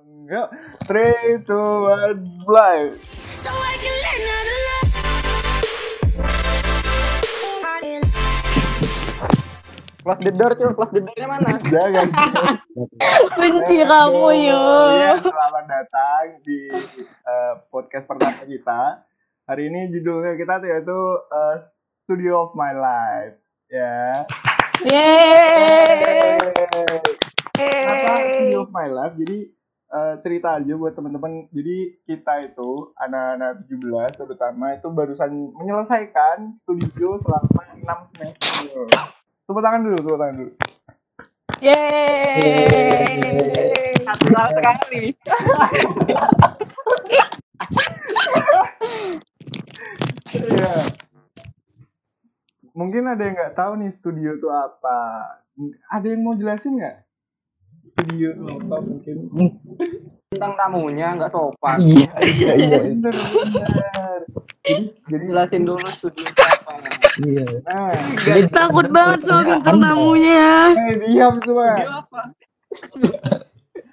Yuk, three, two, one, play. So I can learn how to love. Close the door cuy, close the doornya mana? Jangan. Benci kamu yo. Iya, selamat datang di eh, podcast pertama kita. Hari ini judulnya kita tuh yaitu eh, Studio of My Life. Ya. Yeay. Kenapa Studio of My Life? Jadi eh, cerita aja buat teman-teman. Jadi kita itu anak-anak 17 terutama itu barusan menyelesaikan studio selama 6 semester. Tepuk tangan dulu, tepuk tangan dulu. Yeay. Satu tahun sekali. Iya. Mungkin ada yang nggak tahu nih studio itu apa. Ada yang mau jelasin nggak? Studio apa mungkin? Tentang tamunya nggak sopan. Iya, iya, iya, Bener, bener. Jadi, jadi Jelasin dulu studio apa. iya. nah, Ini Takut banget soal bintang Anda. tamunya. eh, diam semua.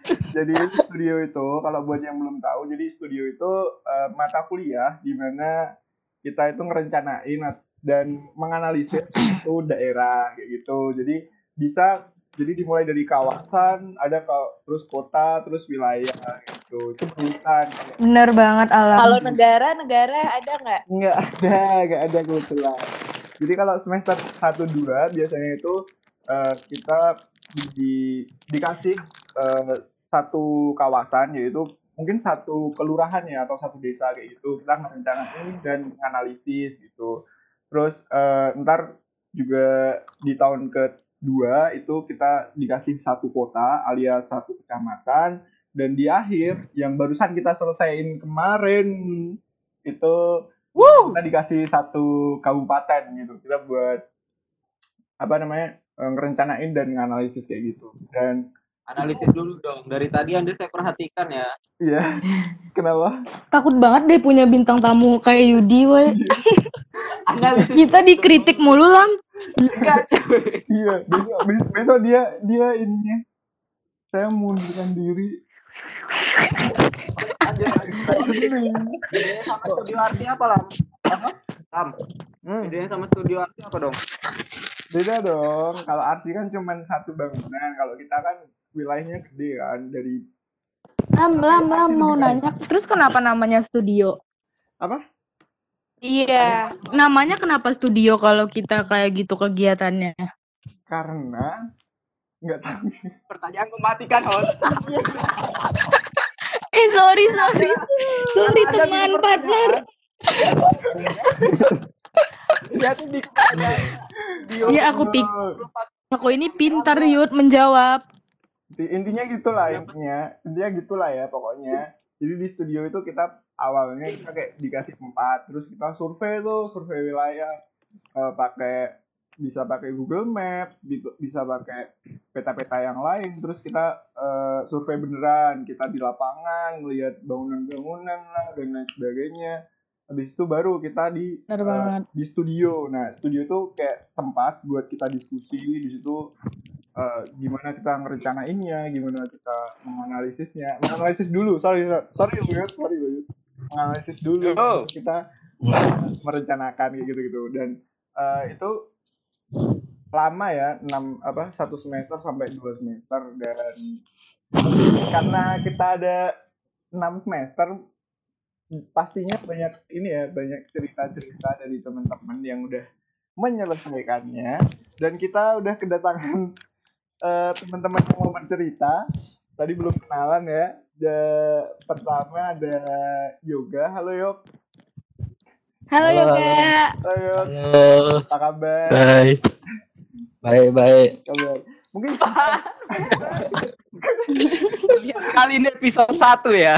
Jadi studio itu kalau buat yang belum tahu, jadi studio itu eh, mata kuliah di mana kita itu ngerencanain dan menganalisis suatu daerah kayak gitu. Jadi bisa jadi dimulai dari kawasan, ada ka- terus kota, terus wilayah gitu. Itu berurutan. Bener banget alam. Kalau negara, negara ada nggak? Nggak ada, nggak ada kebetulan. Jadi kalau semester 1 2 biasanya itu eh, kita di, dikasih eh, satu kawasan yaitu mungkin satu kelurahan ya atau satu desa kayak gitu. Kita ngerencanain dan menganalisis gitu. Terus eh, ntar juga di tahun kedua itu kita dikasih satu kota alias satu kecamatan dan di akhir yang barusan kita selesaiin kemarin itu kita dikasih satu kabupaten gitu kita buat apa namanya eh, ngerencanain dan nganalisis kayak gitu dan Analisis dulu dong. Dari tadi Anda saya perhatikan ya. iya kenapa Takut banget deh punya bintang tamu kayak Yudi, woi. Analisis Kita dikritik mulu, Lam. Iya besok bes- besok dia dia ininya saya mundurkan diri. Bedanya sama studio arti apa lah? Apa? Lam. Hmm, Bedanya sama studio arti apa dong? beda dong kalau arsi kan cuma satu bangunan kalau kita kan wilayahnya gede kan dari Lam, Lam, Lam mau nanya. Terus kenapa namanya studio? apa Iya. Namanya kenapa studio kalau kita kayak gitu kegiatannya? karena nggak tahu Pertanyaan mematikan host. Eh, sorry, sorry. Sorry, Ada teman, partner. Ya di Iya, aku pik. Aku ini pintar, Yud, menjawab. Di- intinya gitulah intinya intinya gitulah ya pokoknya jadi di studio itu kita awalnya kita kayak dikasih tempat terus kita survei tuh survei wilayah Eh, pakai bisa pakai Google Maps bi- bisa pakai peta-peta yang lain. Terus kita eh, survei beneran kita di lapangan ngelihat bangunan-bangunan lah dan lain sebagainya. Habis itu baru kita di banget. di studio. Nah studio itu kayak tempat buat kita diskusi di situ eh, gimana kita ngerencanainnya, gimana kita menganalisisnya, menganalisis dulu, sorry, sorry Buyut, sorry Menganalisis dulu, Oh. kita merencanakan kayak gitu-gitu, dan eh, itu lama ya, enam apa satu semester sampai dua semester. Dan karena kita ada enam semester pastinya banyak ini ya banyak cerita-cerita dari teman-teman yang udah menyelesaikannya. Dan kita udah kedatangan eh, teman-teman yang mau bercerita. Tadi belum kenalan ya Da- pertama ada Yoga halo Yok Halo, Halo, Yoga. halo Yok Halo, apa kabar baik. Baik, baik. kabar mungkin lihat kali ini episode 1 ya.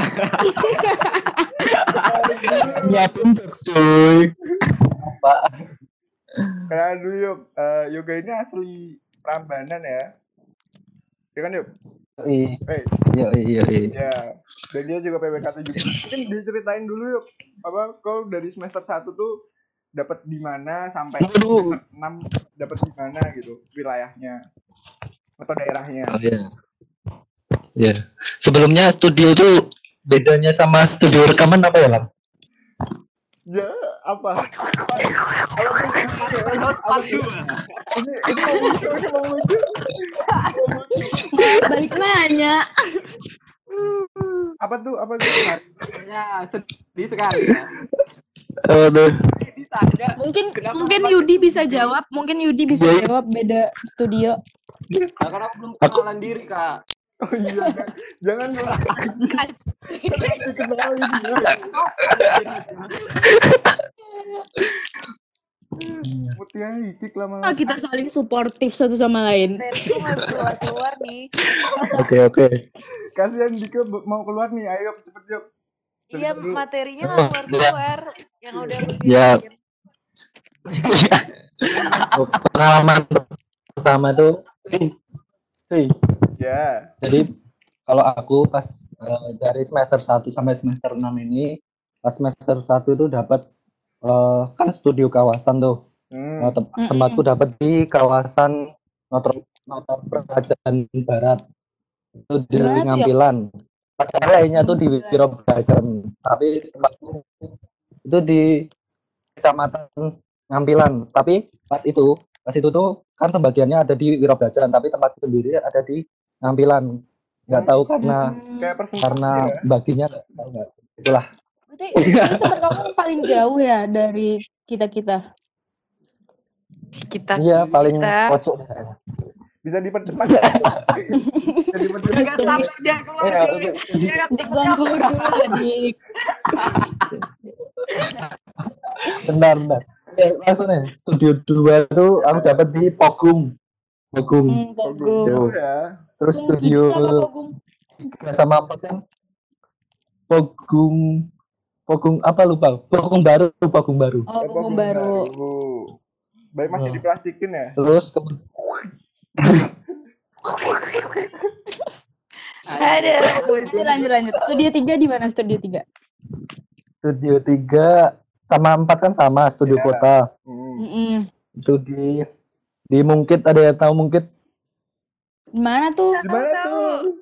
Nyiapin cuy. Apa? kenalan dulu Yok Eh, Yoga ini asli Prambanan ya ya kan Yok Eh yoi, yoi. ya dan dia juga PPK 17 mungkin diceritain dulu Yok apa kau dari semester 1 tuh dapat di mana sampai Waduh. semester 6 dapat di mana gitu wilayahnya atau daerahnya Oh iya. Ya. Sebelumnya studio tuh bedanya sama studio rekaman apa ya, Lam? Ya, apa? Ini ini mau lucu, ini mau lucu. Balik nanya. Apa tuh? Apa tuh? Ya, sedih sekali. ya. Aduh. Mungkin Kenapa mungkin Yudi bisa jawab. Mungkin Yudi bisa Iya, iya. jawab beda studio. Nah, karena aku belum kenalan diri, Kak. Oh iya, jangan jangan dikenalin. Mutia hikik Ah, kita saling suportif satu sama lain. Dari mau keluar-keluar nih. Oke, oke. Kasihan Dika mau keluar nih, ayo cepet yuk. Iya, materinya Oh, nggak keluar-keluar. Yang udah Ya. bikin. Oh, Pengalaman pertama tuh sih. Ya. Jadi kalau aku pas eh, dari semester 1 sampai semester 6 ini pas semester 1 itu dapat eh, kan studio kawasan tuh. Hmm. Nah, tem- Mm-mm. tempatku dapat di kawasan Notor Notor Prajan Barat. Itu di mana tuh ya? Ngampilan. Padahal lainnya tuh di Wiro Prajan, tapi tempatku itu di Kecamatan Ngampilan. Tapi pas itu, pas itu tuh kan pembagiannya ada di Wiro Prajan, tapi tempatku sendiri ada di Ngampilan. Nggak tahu karena Hmm. Karena ya. baginya nggak tahu nggak. Itulah. Berarti ini teman kamu yang paling jauh ya dari kita kita. Kita Iya, paling kita. pojok. Bisa dipercepat. Bisa dipercepat. Enggak sampai dia keluar. Iya. Dia nggak keluar dulu adik. Bentar, bentar. Ya, langsung nih. Studio 2 tuh aku dapat di Pogum. Pogum. Hmm, Pogum. Ya. Terus studio apa Pogum? sama apa kan? Pogum Pogum apa lupa? Pogum baru, Pogum baru. Oh, Eh, Pogum baru. Baik masih Hmm. diplastikin ya. Terus kemudian Ada. Lanjut lanjut lanjut. Studio 3 di mana studio 3? studio 3 sama 4 kan sama studio Ya. kota. Mm-mm. Itu di di Mungkit ada yang tahu Mungkit? Di mana tuh? Gimana tuh?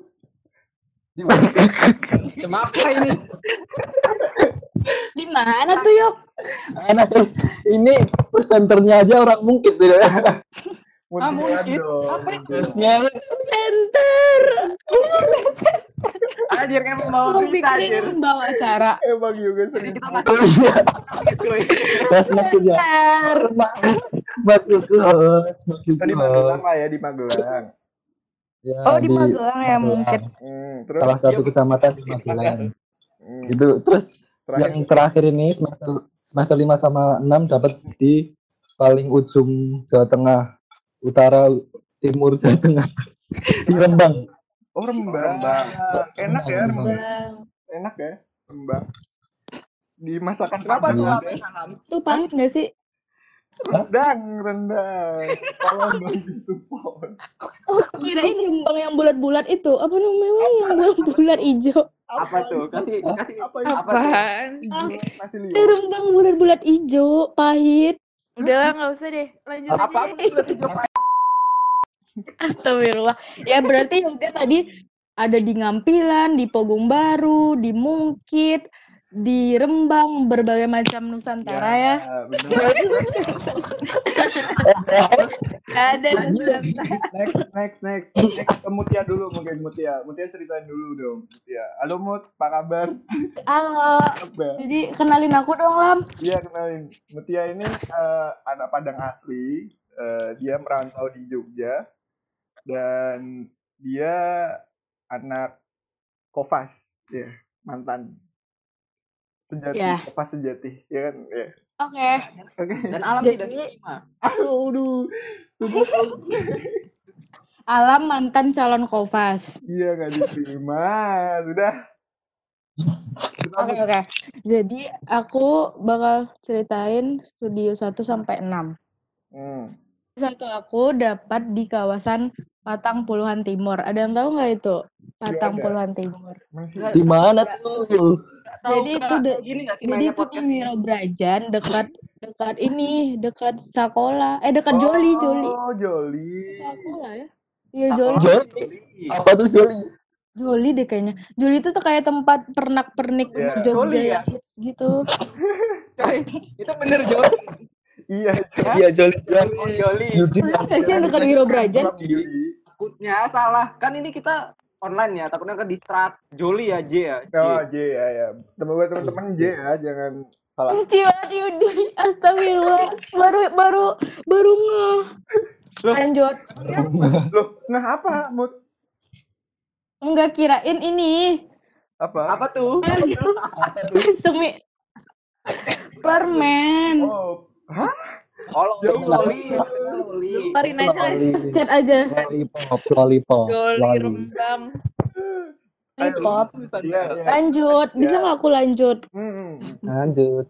Kenapa ini? Di mana tuh, Yok? Anak ini presenternya aja orang Mungkit gitu. Mutia mungkin. dong. Apa itu? Terusnya Center. Anjir kan berita pikir anjir. membawa acara. Emang juga Jadi sering. kita Oh iya, masih terus maksudnya maksud Tadi Magelang lah ya di Magelang. Ya, Oh, di Magelang ya, Mungkit. Hmm, terus Salah satu kecamatan di Magelang. hmm, Itu terus terakhir yang terakhir ini semester semester 5 sama 6 dapat di paling ujung Jawa Tengah, utara timur Jawa Tengah. di Rembang. Oh Rembang. Rembang. Enak ya Rembang. Rembang. Enak ya Rembang. Di masakan Kenapa tuh? Ya. Itu pahit nggak sih? Rendang, rendang. Kalau dong disupport. Oh, kirain rembang yang bulat-bulat itu. Apa namanya yang bulat-bulat hijau? Apa tuh? Kasih kasih Apa? Hijau, nasi Ada liwet. rembang bulat-bulat hijau, pahit. Udahlah, nggak usah deh. Lanjut aja apa deh. tuh tujuh Astagfirullah. Ya berarti udah tadi ada di Ngampilan, di Pogong Baru, di Mungkit, di Rembang, berbagai macam Nusantara ya. bener. Ada next, next, next, next ke Mutia dulu mungkin Mutia. Mutia ceritain dulu dong. Mutia. Halo Mut, apa kabar? Halo. Kabar. Jadi kenalin aku dong, Lam. Iya kenalin. Mutia ini eh, anak Padang asli. Eh, dia merantau di Jogja dan dia anak Kofas, ya mantan sejati, Ya. Kofas sejati, ya kan? Ya. Oke. Oke. Dan alam Jadi- tidak diterima. Aduh, Alam mantan calon Kofas. Iya nggak diterima, sudah. Oke, oke. Jadi aku bakal ceritain studio 1 sampai 6. Hmm. Satu aku dapat di kawasan Patang Puluhan Timur. Ada yang tahu nggak itu? Patang ada. Puluhan Timur. Masih Di mana tuh? Jadi itu de- Jadi itu di? Wirobrajan dekat dekat ini, dekat sekolah. Eh dekat Joli, Joli. Oh, Joli. Sekolah ya? Iya Joli. Joli. Joli. Apa tuh Joli? Joli deh kayaknya. Joli itu tuh kayak tempat pernak-pernik Iya. Jogja Joli ya? yang hits gitu. Coy, itu bener Joli. Iya, Iya Joli. Oh, Joli. Yudi Bener nggak sih yang dekat Wiro Brajan? Juli. Takutnya salah. Kan ini kita online ya, takutnya ke distrak. Joli ya, J ya. J. Oh, J ya, ya. Temen buat temen-temen J ya, jangan salah. Benci banget Yudi. Astagfirullah. Baru baru baru ngeh. Lanjut. Loh, nah apa? Mut? Enggak kirain ini. Apa? Apa tuh? Semi permen. Oh, hah? Joli. Keluarin aja Chat aja. Lollipop, lollipop. Rembang. Hip-hop. Iya, iya. Lanjut. Bisa Ya. nggak aku lanjut? Hmm. Lanjut.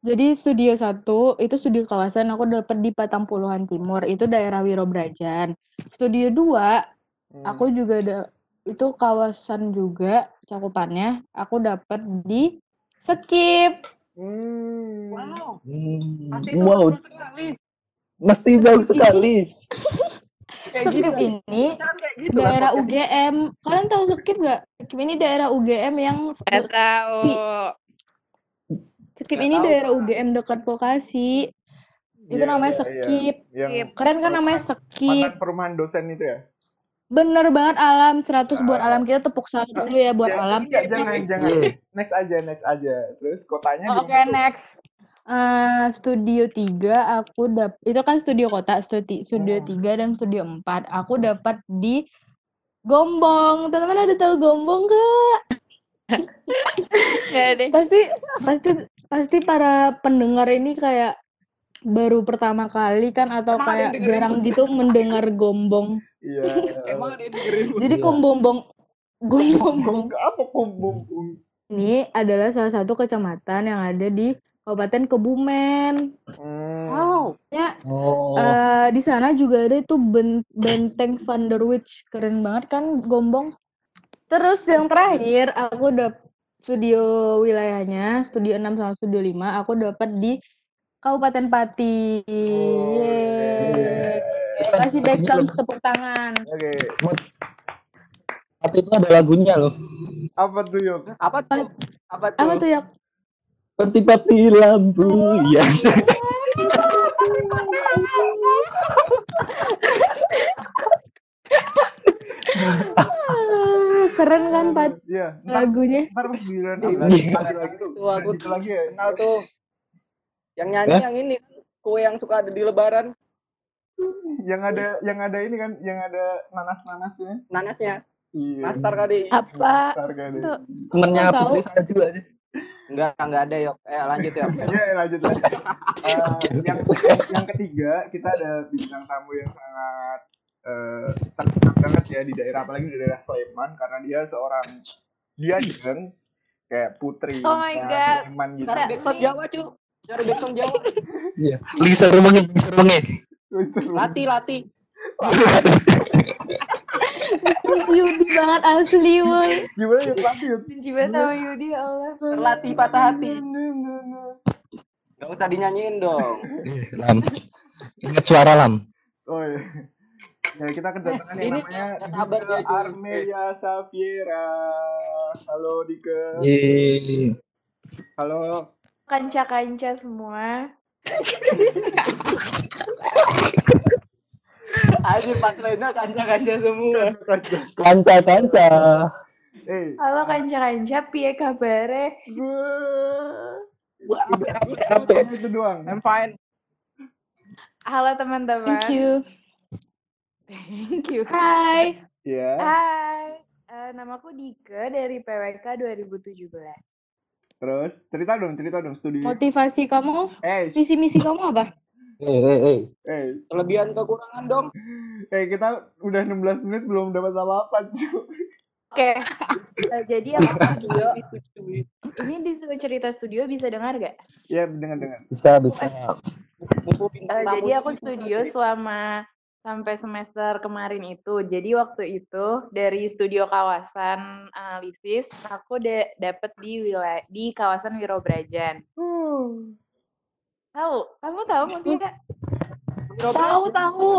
Jadi studio satu itu studio kawasan aku dapat di Patang Puluhan Timur itu daerah Wirobrajan. Studio 2 Hmm. aku juga ada itu kawasan juga cakupannya aku dapat di Skip. Hmm. Wow. Hmm, Pasti Wow, sekali. mesti jauh sekali. Skip gitu. ini gitu daerah. UGM. Kalian tahu Skip nggak? Skip ini daerah UGM yang Gak tahu. Skip ini tahu, daerah. UGM dekat Vokasi. Itu Iya, namanya iya, iya. Skip. Skip. Keren kan namanya Skip. mantan perumahan dosen itu ya? Bener banget alam 100 buat Ah. alam kita tepuk salam dulu ya buat Ya, alam. Enggak, jangan, jangan. Iya. Next aja, next aja. Terus kotanya Oh, di Oke tuh? next. Eh, studio 3 aku dap itu kan studio kota, studio studio Hmm. 3 dan studio 4. Aku dapat di Gombong. Teman-teman ada tahu Gombong gak? Gak deh. Pasti pasti pasti para pendengar ini kayak baru pertama kali kan atau kayak jarang gitu mendengar Gombong. Iya. Emang ada yang dengerin? Jadi Iya. Gombong Gombong Enggak apa kumbung ini adalah salah satu kecamatan yang ada di Kabupaten Kebumen. Hmm. Wow. Ya, Oh, eh, di sana juga ada itu ben- benteng Van der Witch. Keren banget kan Gombong. Terus yang terakhir aku dapat studio wilayahnya, studio 6 sama studio 5, aku dapat di Kabupaten Pati. Oh, Yeay. iya. Kasih backsound tepuk tangan. Oke. Tapi itu ada lagunya loh. Apa tuh yuk? Apa tuh? Apa tuh? Apa tuh ya? Peti-peti lampu ya. Ah, Keren kan Pat Iya. Lagunya? ntar pas giliran Iya. lagi, lagi, lagi tuh. Tuh, aku lagi ya. kenal tuh. Yang nyanyi yang ini kue yang suka ada di lebaran Yang ada, yang ada ini kan, yang ada nanas-nanasnya. nanasnya Iya. nastar kali Apa? Nastar. Tuh. Temennya. Putri Salju aja. enggak enggak ada yok eh lanjut ya Ya, lanjut lagi. Eh, yang, yang ketiga, kita ada bintang tamu yang sangat eh terkenal banget ya di daerah apalagi di daerah Sleman karena dia seorang dia kan kayak putri Oh my nah, God. Sleman gitu. backsound Jawa cu cari backsound Jawa Iya. Lisa Rumenge, Lisa Rumenge. Lati lati Benci Yudi banget asli woy. Gimana ya Pak Yud? Benci banget sama Yudi ya Allah. terlatih patah hati nggak usah dinyanyiin dong Eh, Lam. Ingat suara Lam. Oh iya. Ya kita kedatangan yang Ini namanya Dika cuy. Armelia Safiera. Halo Dika. Yeay. Halo. Kanca-kanca semua. Aja pas Lena kanca-kanca semua Kanca-kanca. Eh, Halo kanca-kanca, piye kabare? gua apa itu doang. I'm fine Halo teman-teman. Thank you. Thank you. Hai. Ya. Hai. Eh, namaku Dike dari PWK 2017. Terus cerita dong, cerita dong studi. Motivasi kamu, Eh, visi misi kamu apa? Eh, eh, eh. eh, kelebihan kekurangan dong eh kita udah 16 menit belum dapat apa-apa, cu. Oke. Eh, jadi aku studio. Ini disuruh cerita studio bisa dengar gak? Ya, dengar-dengar. Bisa, bisa. Mumpung Eh, bintang jadi aku studio selama sampai semester kemarin itu. Jadi waktu itu dari studio kawasan analisis aku da- dapet di wilayah di kawasan Wirobrajan. Uh. Tahu? Kamu tahu mungkin gak? Tahu tahu.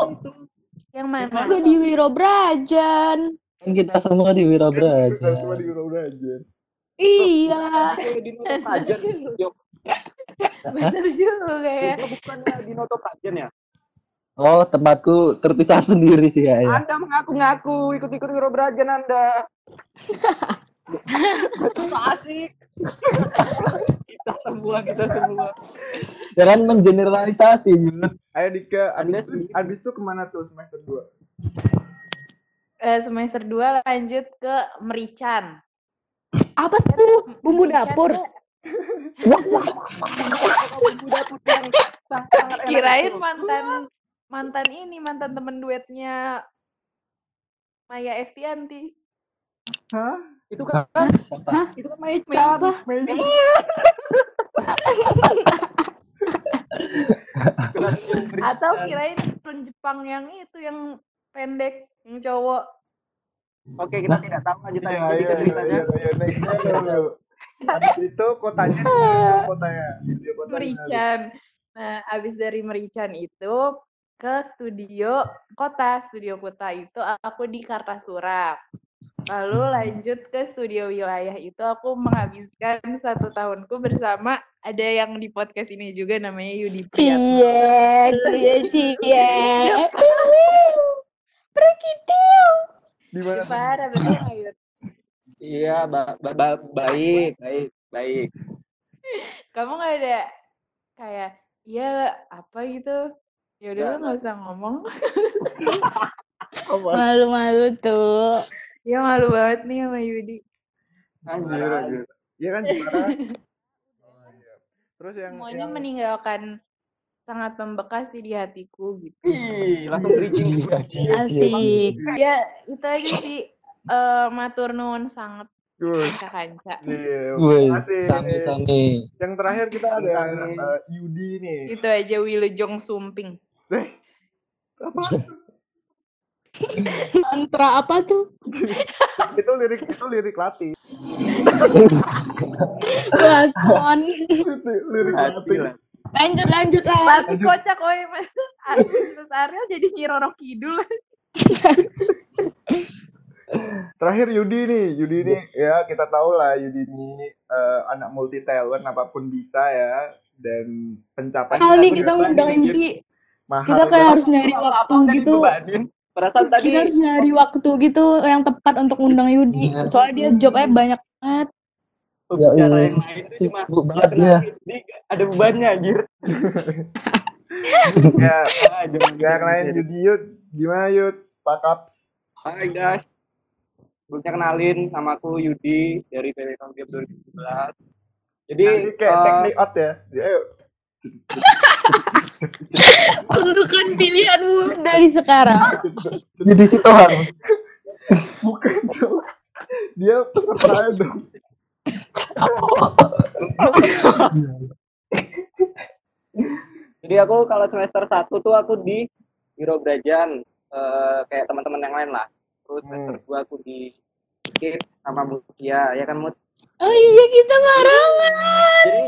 Yang mana? Udah di Wirobrajan. Kan kita semua di Wira Kita semua di Wiro Braja. Iya. Bener juga ya. Bukannya di Noto Prajen ya? Oh, tempatku terpisah sendiri sih ya. ya. Anda mengaku-ngaku ikut-ikut Wiro Brajen Anda. Asik. kita semua, kita semua. Jangan mengeneralisasi, Yud. Ayo Dika, abis Anda itu, abis itu ke mana tuh semester 2? Eh, semester 2 lanjut ke Merican. Apa tuh? Bumbu dapur. Bumbu dapur yang sangat Kirain mantan mantan ini mantan temen duetnya Maya Estianti. Hah? Itu kan, Hah? itu kan Maichan. Apa? Mei? Atau kirain film Jepang yang itu yang pendek, yang cowok. Oke, kita tidak tahu lanjut Iya, aja iya, ke ceritanya. iya, iya, dulu. Abis itu kotanya, kotanya. Merican. Nah, abis dari Merican itu ke studio kota. Studio kota itu aku di Kartasura. Lalu lanjut ke studio wilayah itu aku menghabiskan satu tahunku bersama ada yang di podcast ini juga namanya Yudi Priyatno. Cie, cie, cie. Prekitiu. Di mana? Parah betul? Iya, ba- ba- ba- baik, baik, baik. Kamu nggak ada kayak ya apa gitu? Ya udah lu nggak usah ngomong. Malu-malu tuh. Ya malu banget nih sama Yudi. Anjir, anjir. Iya kan Jepara? Iya. Terus yang Semuanya yang meninggalkan sangat membekas sih di hatiku gitu. Ih, langsung bridging. Iya, iya, iya. Asik. Ya itu aja sih eh matur nuwun sangat kanca. Iya, makasih. sami-sami. Yang terakhir kita ada Sami. eh, Yudi nih. Itu aja Wilujong Sumping. Eh, apa? Mantra apa tuh? itu lirik itu lirik latih. Itu lirik latih. lah. Lanjut, lanjut lah. Tapi kocak oi mas. Terus Ariel jadi Nyiroro Kidul. Terakhir Yudi nih, Yudi ini ya kita tahu lah Yudi ini eh, anak multi talent apa pun bisa ya dan pencapaian Kali nih kita ngundang banding, Yudi. Mahal Kita kayak harus nyari waktu gitu. Perasaan tadi Kita harus nyari waktu gitu yang tepat untuk ngundang Yudi. Iya. Soalnya dia jobnya banyak banget. Ya, iya. yang lain itu cuma Sibuk banget di, ada bebannya anjir. ya Ah, jangan yang lain. Yudi Yud gimana Yud Pak Kaps Hai guys. Sebelumnya kenalin nama aku Yudi dari PW Kampiap 2017. Jadi ini kayak eh, teknik out ya Ya, ayo Tentukan pilihanmu dari sekarang. Jadi si Tuhan. bukan dong dia peserta dong Jadi aku kalau semester 1 tuh aku di Wiro Brajan eh, kayak teman-teman yang lain lah. Terus semester 2 aku di Skip sama Mutia, ya kan Mut? Oh iya kita barengan. Jadi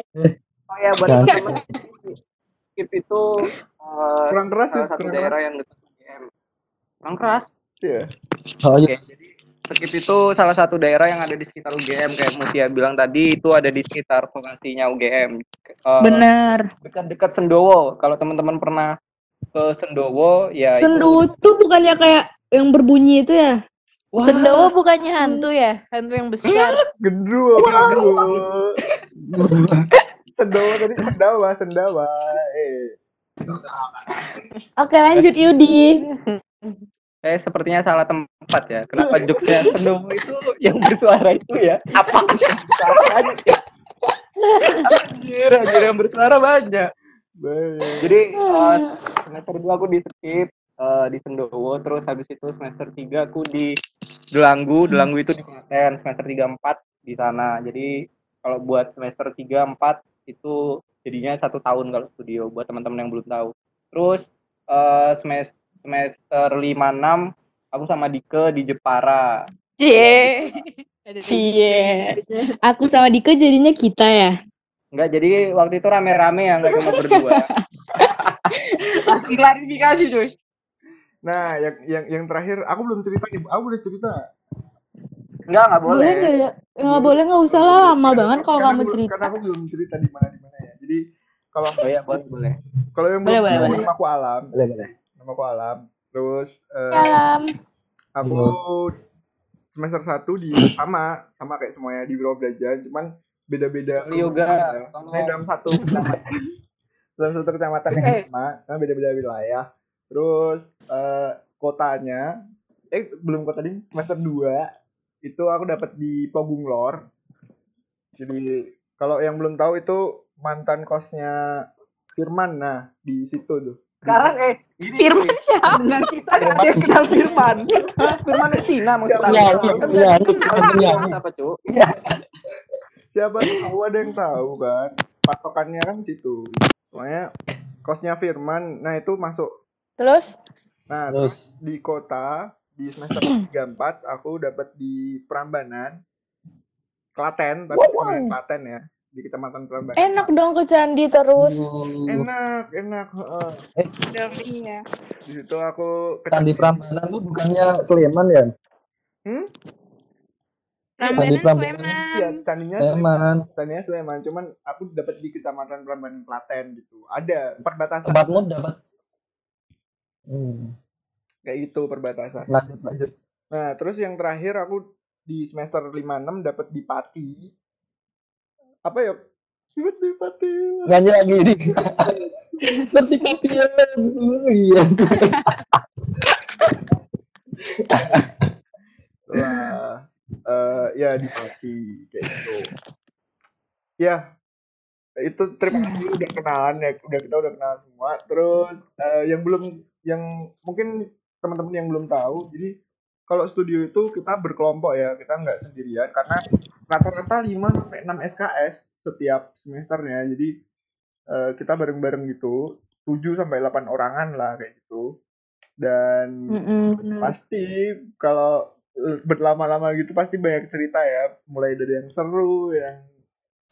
oh ya buat Kan. Skip itu eh, kurang keras ya salah satu kurang daerah keras yang dekat UGM. Kurang keras. ya Oh, Oke, iya. jadi Skip itu salah satu daerah yang ada di sekitar UGM kayak Mutia bilang tadi itu ada di sekitar lokasinya UGM. Eh, Benar. Dekat-dekat Sendowo. Kalau teman-teman pernah ke Sendowo ya itu- Sendowo tuh bukannya kayak yang berbunyi itu ya? Wah, Sendawa bukannya hantu ya? Hantu yang besar. gendruwo sendawa tadi sendawa sendawa eh Oke lanjut Yudi. saya sepertinya salah tempat ya. Kenapa jokesnya Sendowo itu yang bersuara itu ya? Apa? Anjir, anjir yang bersuara banyak. baik Jadi eh, semester 2 aku di skip eh, di Sendowo, terus habis itu semester 3 aku di Delanggu, Delanggu itu di Klaten, semester 3 4 di sana. Jadi kalau buat semester 3 4 itu jadinya satu tahun kalau studio buat teman-teman yang belum tahu. Terus eh, semester semester 5 6 aku sama Dike di Jepara. Cie. Di- Cie. Aku sama Dika jadinya kita ya. Enggak, jadi waktu itu rame-rame ya, enggak cuma berdua. Klarifikasi cuy. nah yang yang yang terakhir aku belum cerita nih aku udah cerita Enggak, enggak boleh. Boleh nggak ya? Nggak boleh, nggak usah lah. Lama banget kalau Karena kamu cerita. Karena aku belum cerita di mana di mana ya. Jadi kalau Oh iya, boleh, boleh. kalau yang Boleh, boleh, boleh. nama aku Alam, Boleh, boleh. nama aku Alam. Terus eh, Salam. aku semester 1 di sama sama kayak semuanya di Biro Belajar, cuman beda-beda yoga, ya. Saya dalam satu kecamatan, dalam satu kecamatan yang Eh. sama, karena beda-beda wilayah. Terus eh, kotanya, eh belum kota ini semester 2 itu aku dapat di Pogung Lor. Jadi kalau yang belum tahu itu mantan kosnya Firman, nah di situ tuh. Sekarang eh ini Firman siapa? Dengan kita kenal Firman. Firman dari Cina maksud Siapa? aku. Iya, Kan iya, iya, kenal iya. Firman apa, Cuk? siapa tahu ada yang tahu kan patokannya kan situ soalnya kosnya Firman nah itu masuk Terus? nah Terus terus di kota di semester 34 aku dapat di Prambanan Klaten tapi bukan Klaten ya di kecamatan Prambanan Enak dong ke Candi terus. enak enak heeh. Dong, iya. di situ aku ke Candi Prambanan tuh bukannya Sleman ya? hmm? Candi Prambanan iya Sleman. candinya Sleman. candinya Sleman cuman aku dapat di kecamatan Prambanan Klaten gitu ada perbatasan Tempatmu dapat. Hmm. Kayak gitu perbatasan Lanjut, lanjut. Nah, terus yang terakhir aku di semester 56 dapat di Pati. Apa ya? Dapat di Pati. Nyanyi lagi ini. Seperti kalian. Iya. Wah, eh ya di Pati kayak gitu. Ya, itu terima kasih udah kenalan ya, udah kita udah kenalan semua. Terus eh, yang belum, yang mungkin teman-teman yang belum tahu, jadi kalau studio itu kita berkelompok ya, kita nggak sendirian karena rata-rata 5 sampai 6 SKS setiap semesternya. Jadi eh, kita bareng-bareng gitu, 7 sampai 8 orangan lah kayak gitu. Dan Mm-mm, bener. pasti kalau eh, berlama-lama gitu pasti banyak cerita ya mulai dari yang seru yang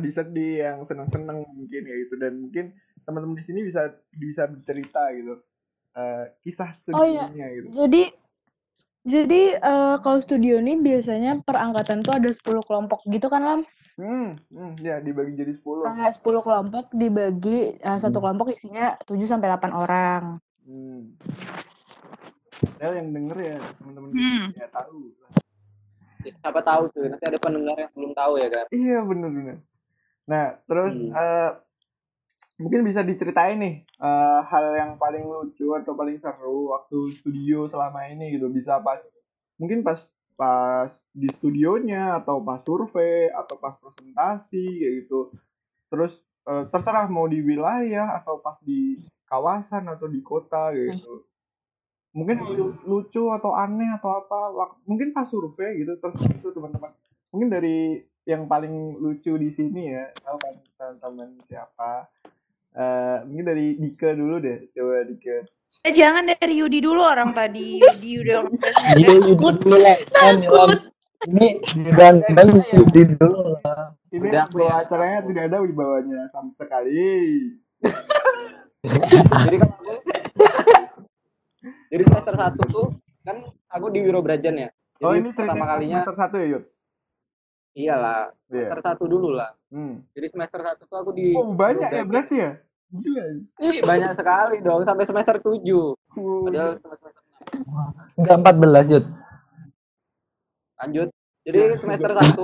sedih-sedih yang seneng-seneng mungkin ya gitu dan mungkin teman-teman di sini bisa bisa bercerita gitu Eh, kisah Oh iya. studionya gitu Jadi jadi eh, kalau studio ini biasanya per angkatan tuh ada 10 kelompok gitu kan Lam? hmm, hmm ya dibagi jadi 10 Kayak 10 kelompok dibagi eh, satu kelompok isinya 7 sampai 8 orang. hmm. Padahal yang denger ya teman-teman Hmm. ya tahu Siapa tahu tuh, nanti ada pendengar yang belum tahu ya kan. Iya bener-bener. Nah terus Hmm. eh, mungkin bisa diceritain nih eh, hal yang paling lucu atau paling seru waktu studio selama ini gitu. Bisa pas mungkin pas pas di studionya atau pas survei atau pas presentasi kayak gitu. Terus eh, terserah mau di wilayah atau pas di kawasan atau di kota kayak gitu. Mungkin lu- lucu atau aneh atau apa mungkin pas survei gitu terus itu teman-teman mungkin dari yang paling lucu di sini ya tahu kan teman-teman siapa Eh mungkin dari Dika dulu deh coba Dika Eh, jangan dari Yudi dulu orang tadi. Yudi udah Ini Yudi dulu lah. Ini dirangkang Yudi dulu lah. ini bawa ya. acaranya tidak ada wibawanya sama sekali Jadi kan aku Jadi semester 1 tuh kan aku di Wiro Brajan ya. Jadi oh ini pertama ceritanya kalinya semester satu ya Yud iyalah, Iya. semester 1 dulu lah. hmm. Jadi semester 1 tuh aku di oh banyak ya berarti ya gila Ih, banyak sekali dong sampai semester 7. Wow. Padahal semester 6. Enggak 14, Yud. Lanjut. Jadi semester 1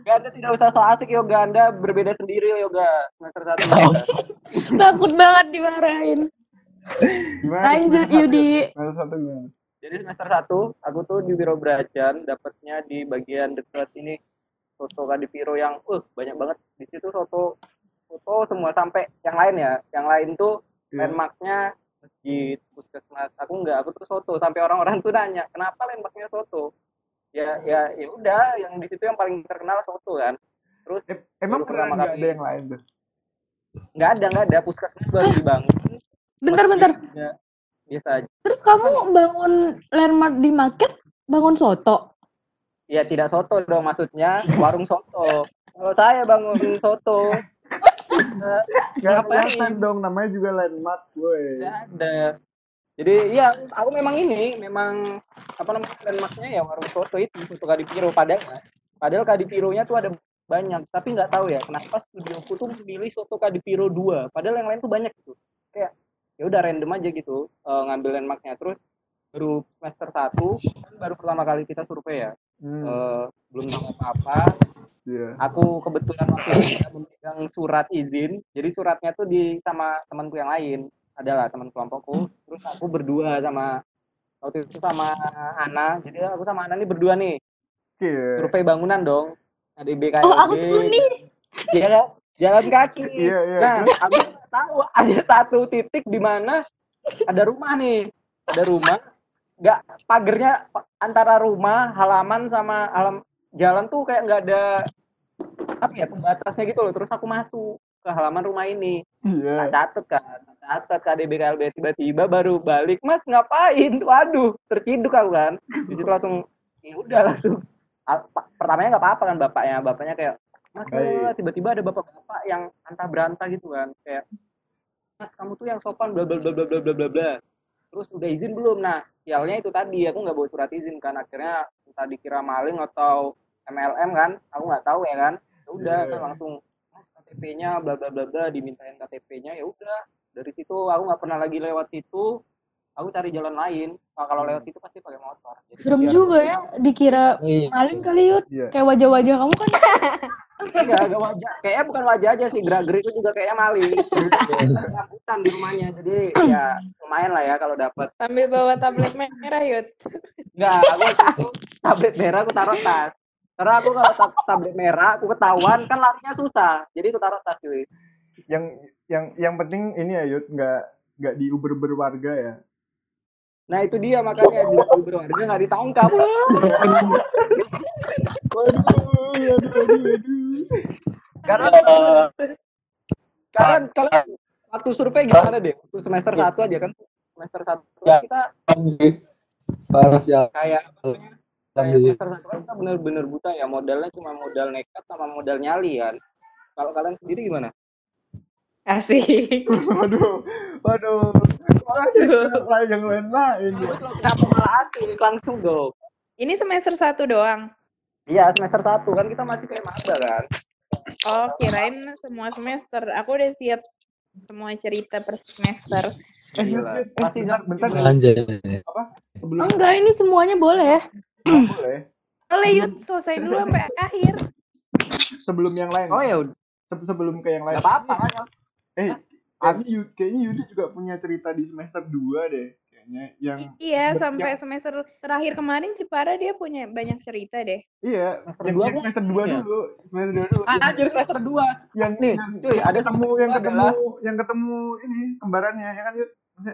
Gak ada tidak usah so asik yoga Anda berbeda sendiri yoga semester 1 Takut banget dimarahin. gimana Lanjut satu, Yudi. semester satu gimana Jadi semester 1 aku tuh di Wiro Brajan dapatnya di bagian dekat ini soto Kadipiro yang uh banyak banget di situ soto soto semua sampai yang lain ya. Yang lain tuh Iya. landmarknya masjid, puskesmas. Aku enggak, aku tuh soto sampai orang-orang tuh nanya, "Kenapa landmarknya soto?" Ya ya ya udah, yang di situ yang paling terkenal soto kan. Terus Eh, emang pernah pertama nggak kali. ada yang lain tuh nggak ada nggak ada puskesmas baru dibangun. Bentar-bentar. Ya, biasa aja. Terus kamu bangun landmark di market bangun soto. Ya tidak soto dong maksudnya warung soto. Kalau saya bangun soto, nggak Ngapain? kelihatan dong namanya juga landmark gue ada. Jadi iya, aku memang ini, memang apa namanya landmarknya ya warung soto itu, soto Kadipiro. Padahal, padahal Kadipironya tuh ada banyak, tapi nggak tahu ya kenapa studioku tuh memilih soto Kadipiro 2. Padahal yang lain tuh banyak gitu. Kayak ya udah random aja gitu eh, ngambil landmarknya terus baru semester 1 kan baru pertama kali kita survei ya. Hmm, Eh, belum tahu apa-apa, iya. aku kebetulan waktu itu memegang surat izin jadi suratnya tuh di sama temanku yang lain adalah teman kelompokku terus aku berdua sama waktu itu sama Ana jadi aku sama Ana nih berdua nih Cie. survei bangunan dong ADB KLB Oh, aku tahu nih. Iya kan? jalan kaki Iya, iya. nah aku tahu ada satu titik di mana ada rumah nih. Ada rumah nggak pagernya antara rumah halaman sama alam jalan tuh kayak nggak ada apa ya pembatasnya gitu loh. Terus aku masuk ke halaman rumah ini. Iya. tak catet kan tak catet KDB KLB tiba-tiba baru balik. Mas ngapain? Waduh terciduk aku kan. Di situ langsung ya udah langsung. Pertamanya nggak apa-apa kan bapaknya. Bapaknya kayak Mas tiba-tiba ada bapak-bapak yang antah berantah gitu kan kayak mas kamu tuh yang sopan bla bla bla bla bla bla bla terus udah izin belum? Nah sialnya itu tadi aku nggak bawa surat izin kan akhirnya entah dikira maling atau MLM kan aku nggak tahu ya kan. Ya udah yeah. kan langsung mas KTP-nya bla bla bla bla dimintain KTP-nya ya udah. Dari situ aku nggak pernah lagi lewat situ aku cari jalan lain Nah, kalau lewat situ pasti pakai motor Jadi Serem juga ya dikira Iya. maling kali Yud. Iya. Kayak wajah-wajah kamu kan Enggak, enggak wajah. Kayaknya bukan wajah aja sih, gerak-gerik itu juga kayaknya maling. Ketakutan di rumahnya. Jadi ya lumayan lah ya kalau dapat. Sambil bawa tablet merah, Yud. Enggak, aku itu tablet merah aku taruh tas. Karena aku kalau tab- tablet merah aku ketahuan kan larinya susah. Jadi aku taruh tas cuy. Yang yang yang penting ini ya Yud nggak nggak di Uber berwarga ya. Nah itu dia makanya di berwarga nggak ditangkap. Waduh. Karena kalian kalian waktu survei gimana deh? Waktu semester satu aja kan semester satu Ya. kita Parah ya. kayak kayak semester satu kan kita bener-bener buta ya modalnya cuma modal nekat sama modal nyali kan kalau kalian sendiri gimana Asik. Waduh, waduh. Yang lain lain ya. kenapa malah asik langsung dong Ini semester satu doang. iya semester satu kan kita masih kayak maba kan Oh, kirain semua semester. Aku udah siap semua cerita per semester. Eh, Gila. Masih bentar, bentar. Anjay. Sebelum enggak ini semuanya boleh. nggak boleh. Boleh, Yud. Selesai dulu sampai akhir. Sebelum yang lain. oh ya Se- Sebelum ke yang lain. nggak apa-apa kan Eh, kayaknya Yud, kayaknya Yudi juga punya cerita di semester 2 deh. Kayaknya yang Iya, ber- sampai yang- semester terakhir kemarin Cipara dia punya banyak cerita deh. iya, Semester yang, dua yang kok? semester 2 Iya. dulu. Semester 2 dulu. ah jadi semester dua yang nih yang cuy ada ketemu yang ketemu adalah- yang ketemu ini kembarannya ya kan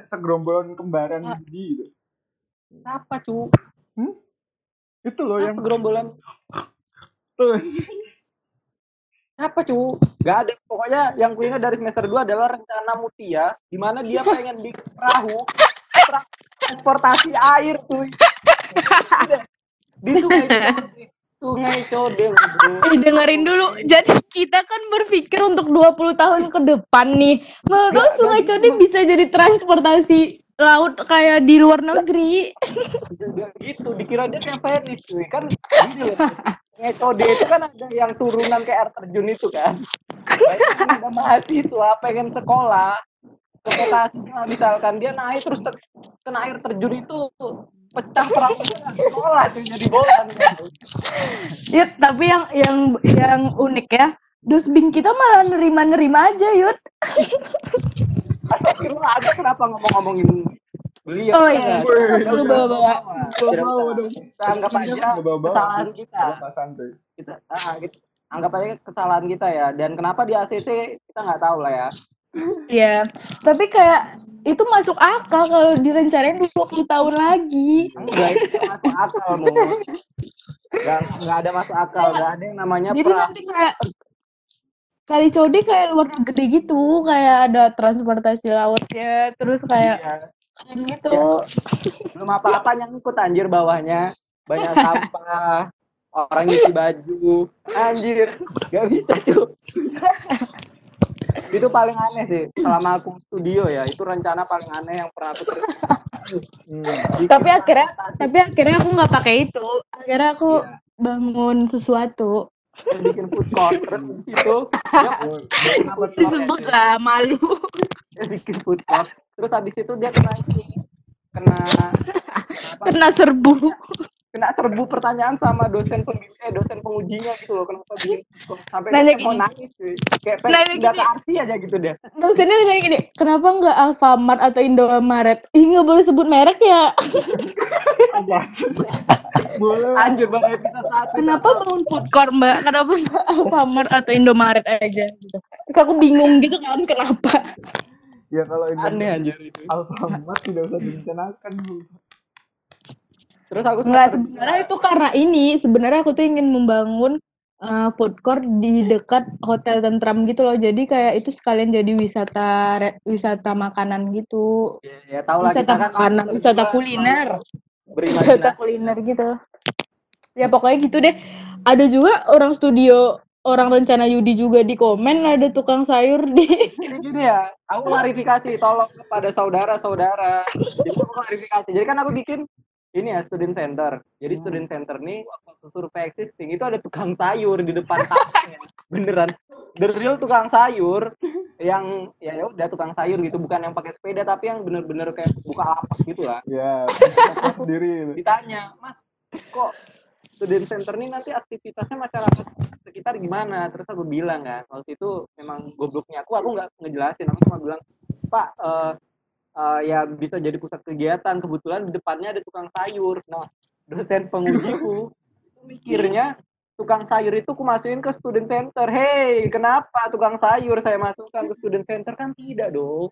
segerombolan kembaran Ah. Yudi gitu. apa cu Itu loh yang gerombolan terus. Apa cu nggak ada pokoknya yang ku ingat dari semester 2 adalah rencana Mutia di mana dia pengen bikin perahu tra- transportasi air cuy Udah. di sungai Code sungai Code Eh dengerin dulu. Jadi kita kan berpikir untuk 20 tahun ke depan nih. Menurut Nggak, Sungai Code bisa jadi transportasi laut kayak di luar negeri. Dia gitu dikira dia kayak Venice cuy kan sungai Code itu kan ada yang turunan kayak air terjun itu kan ada mahasiswa pengen sekolah lah, misalkan dia naik terus ter- kena air terjun itu pecah perahu sekolah tuh jadi bola. Yud, tapi yang yang yang unik ya. Dusbing kita malah nerima-nerima aja, Yud. Astagfirullah ada kenapa ngomong-ngomongin beliau Oh, ya iya. nggak? Lu bawa-bawa. Dong. kita anggap aja kesalahan kita kita ah, kita anggap aja kesalahan kita ya dan kenapa di ACC kita nggak tahu lah ya Iya. Tapi kayak itu masuk akal kalau direncanain 20 tahun lagi. enggak itu masuk akal mau nggak nggak ada masuk akal nggak ada yang namanya Jadi pra nanti kayak kali Code kayak luar negeri gitu, kayak ada transportasi lautnya, terus kayak Iya. Gitu. belum apa-apa nyangkut anjir bawahnya banyak sampah orang nyuci baju anjir nggak bisa cuy itu paling aneh sih selama aku studio ya itu rencana paling aneh yang pernah aku Hmm. Tapi akhirnya tapi akhirnya aku nggak pakai itu. Akhirnya aku Iya. bangun sesuatu. Bikin food court terus di situ tuh? Disebut lah malu. bikin food court terus habis itu dia kena kena apa, Kena serbu. kena serbu pertanyaan sama dosen pembimbing eh dosen pengujinya gitu loh kenapa bikin sampai Nanya dia mau gini. nangis cuy kayak pengen Nanya ke gini. arti aja gitu deh Dosennya kayak gini, kenapa nggak Alfamart atau Indomaret? Ih nggak boleh sebut merek ya. Boleh. anjir baru episode satu Kenapa bangun food court mbak? Kenapa nggak Alfamart atau Indomaret aja? Gitu. Terus aku bingung gitu kan kenapa? Ya kalau ini aneh anjir itu Alfamart tidak usah direncanakan Bu. terus aku Nggak sebenarnya itu karena ini. Sebenarnya aku tuh ingin membangun uh, food court di dekat hotel tentram gitu loh. Jadi kayak itu sekalian jadi wisata re- wisata makanan gitu. ya, ya lah Wisata kita kan makanan, berdua wisata kuliner. Wisata kuliner gitu. Ya pokoknya gitu deh. Ada juga orang studio orang rencana Yudi juga di komen ada tukang sayur di gini-gini ya, aku klarifikasi tolong kepada saudara-saudara. Jadi aku klarifikasi. Jadi kan aku bikin ini ya student center. Jadi student center nih waktu survei existing itu ada tukang sayur di depan tamannya. Beneran. The real tukang sayur yang ya ya udah tukang sayur gitu bukan yang pakai sepeda tapi yang bener-bener kayak buka lapak gitu lah. Ya, fokus sendiri. Ditanya, "Mas, kok student center nih nanti aktivitasnya masyarakat sekitar gimana? Terus aku bilang kan waktu itu memang gobloknya aku aku nggak ngejelasin. Aku cuma bilang pak eh, eh, ya bisa jadi pusat kegiatan. Kebetulan di depannya ada tukang sayur. Nah dosen pengujiku itu mikirnya tukang sayur itu aku masukin ke student center. Hei kenapa tukang sayur saya masukkan ke student center? Kan tidak dong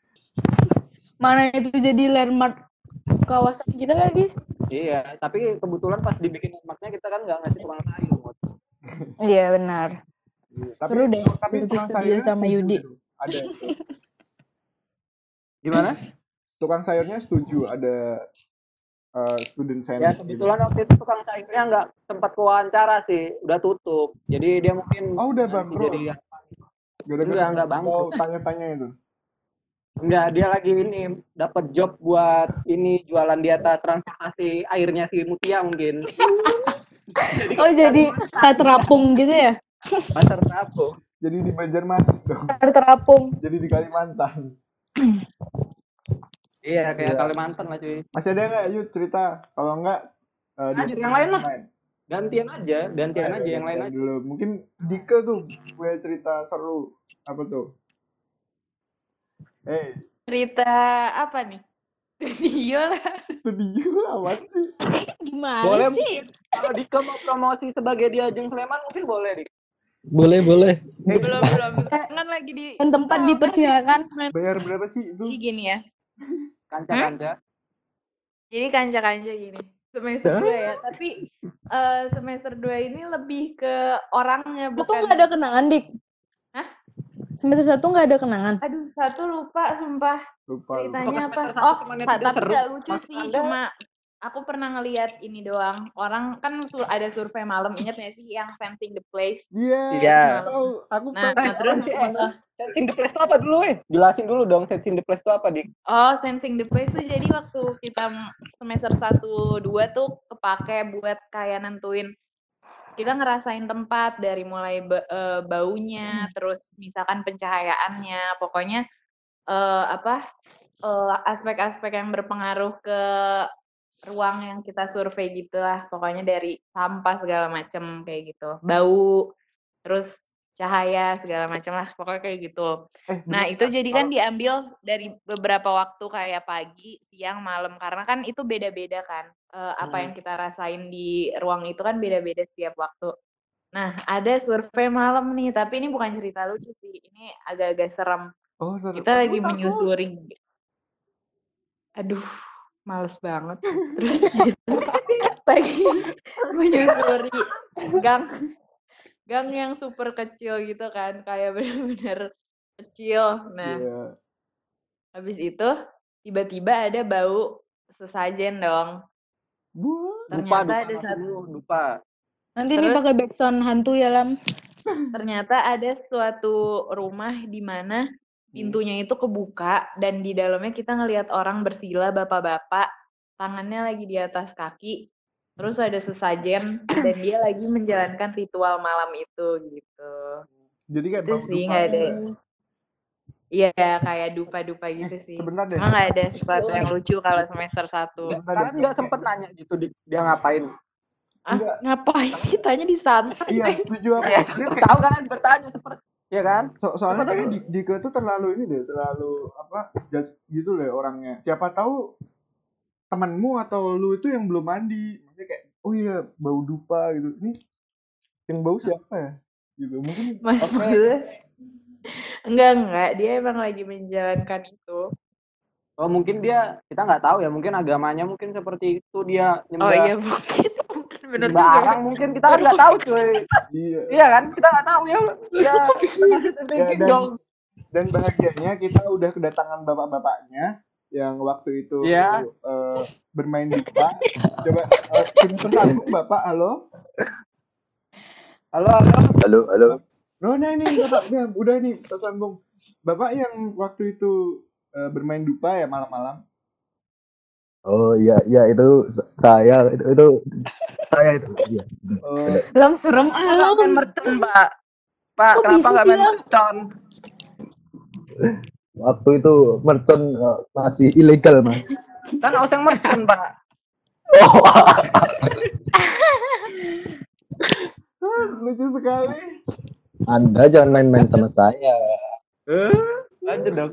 mana itu jadi landmark kawasan kita lagi. Iya tapi kebetulan pas dibikin emaknya kita kan nggak ngasih tukang sayur. Iya benar. Tapi, Seru deh, tapi seru tukang sayurnya sama Yudi. itu. Ada. gimana Tukang sayurnya setuju ada eh, student center. Ya kebetulan waktu itu tukang sayurnya nggak sempat ke wawancara sih, udah tutup. Jadi dia mungkin Oh, udah bangkrut. Jadi Gara-gara Enggak, enggak bangkrut. mau tanya-tanya itu. Enggak dia lagi ini dapat job buat ini jualan di atas transportasi airnya si Mutia mungkin. Oh jadi kayak terapung gitu ya? Pasar Tapo. Jadi di Banjarmasin dong. Kayak terapung. Jadi di Kalimantan. Iya kayak Iya. Kalimantan lah cuy. Masih ada nggak yuk cerita? Kalau enggak eh, di- Lanjut, yang lain lah. Gantian aja, gantian Ayo, aja yang lain aja. Dulu. Mungkin Dika tuh punya cerita seru. Apa tuh? Eh, Cerita apa nih? Studio lah. studio awan sih. Gimana Boleh sih? kalau Dika mau promosi sebagai Diajeng Sleman mungkin boleh Dik. Boleh, boleh. belum belum. Kan lagi di Dan tempat dipersilakan. Bayar berapa sih itu? Jadi gini ya. Kanca-kanca. Jadi kanca-kanca gini. Semester 2 ya, tapi eh, semester 2 ini lebih ke orangnya Itu tuh bukan nggak ada kenangan, Dik. Hah? Semester satu nggak ada kenangan. Aduh, satu lupa sumpah Lupa. ceritanya apa. Oh, tapi nggak lucu Maksud sih, Anda? cuma aku pernah ngeliat ini doang. Orang kan sur- ada survei malam, ingat nggak sih yang sensing the place? Iya. Iya. aku Tahu, aku Nah, nah, terus Mana? eh, Sensing the place itu apa dulu eh? Jelasin dulu dong sensing the place itu apa Dik. Oh, sensing the place tuh jadi waktu kita semester 1 2 tuh kepake buat kayak nentuin kita ngerasain tempat dari mulai ba- eh, baunya, terus misalkan pencahayaannya, pokoknya eh, apa eh, aspek-aspek yang berpengaruh ke ruang yang kita survei gitulah. Pokoknya dari sampah segala macem kayak gitu, bau, terus cahaya segala macam lah, pokoknya kayak gitu. Eh, Nah, itu jadi kan diambil dari beberapa waktu kayak pagi, siang, malam karena kan itu beda-beda kan. eh, apa Hmm. yang kita rasain di ruang itu kan beda-beda setiap waktu. Nah, ada survei malam nih, tapi ini bukan cerita lucu sih. Ini agak-agak serem. Oh, seru. Kita lagi Takut, takut. menyusuri. Aduh, males banget. Terus gitu, lagi menyusuri gang gang yang super kecil gitu kan, kayak bener-bener kecil. Nah, Iya. habis itu tiba-tiba ada bau sesajen dong. Lupa, Ternyata lupa, ada lupa satu dulu, lupa. Nanti nih Terus? pakai backsound hantu ya, Lam. ternyata ada suatu rumah di mana pintunya itu kebuka dan di dalamnya kita ngelihat orang bersila bapak-bapak tangannya lagi di atas kaki, terus ada sesajen dan dia lagi menjalankan ritual malam itu gitu. Jadi kayak Itu sih dupa. nggak ada. Iya kayak dupa-dupa gitu sih. Sebentar deh. Emang nggak ada sesuatu yang lucu kalau semester satu. Kalian nggak sempet nanya gitu di- dia ngapain Ah, Enggak. ngapain ditanya di santai? Iya, setuju aku. ya Dia kayak- tahu kalian bertanya seperti ya kan So- soalnya kayaknya di, Dika tuh terlalu ini deh, terlalu apa judge gitu deh orangnya. Siapa tahu temanmu atau lu itu yang belum mandi, maksudnya kayak oh iya bau dupa gitu. Ini yang bau siapa ya? Gitu mungkin. Maksudnya- enggak enggak dia emang lagi menjalankan itu. oh mungkin dia kita nggak tahu ya mungkin agamanya mungkin seperti itu dia Oh nyembah iya mungkin mungkin bener juga. barang mungkin kita kan nggak tahu cuy Iya. iya kan kita nggak tahu ya ya kita masih thinking dan- dong Dan bahagianya kita udah kedatangan bapak-bapaknya yang waktu itu Iya. eh, bermain dupa. Coba eh, sudah tersambung bapak, halo. halo halo Halo, halo. Oh, nah ini bapaknya udah nih tersambung. Bapak yang waktu itu eh, bermain dupa ya malam-malam. Oh iya, iya itu saya itu, itu saya itu. Iya. Eh, Lam serem ah Lam. main mercon pak pak Kok kenapa bisa nggak sih, main mercon Waktu itu mercon eh, masih ilegal, Mas. kan oseng mercon pak. Oh, lucu sekali. Anda jangan main-main sama saya. eh lanjut dong.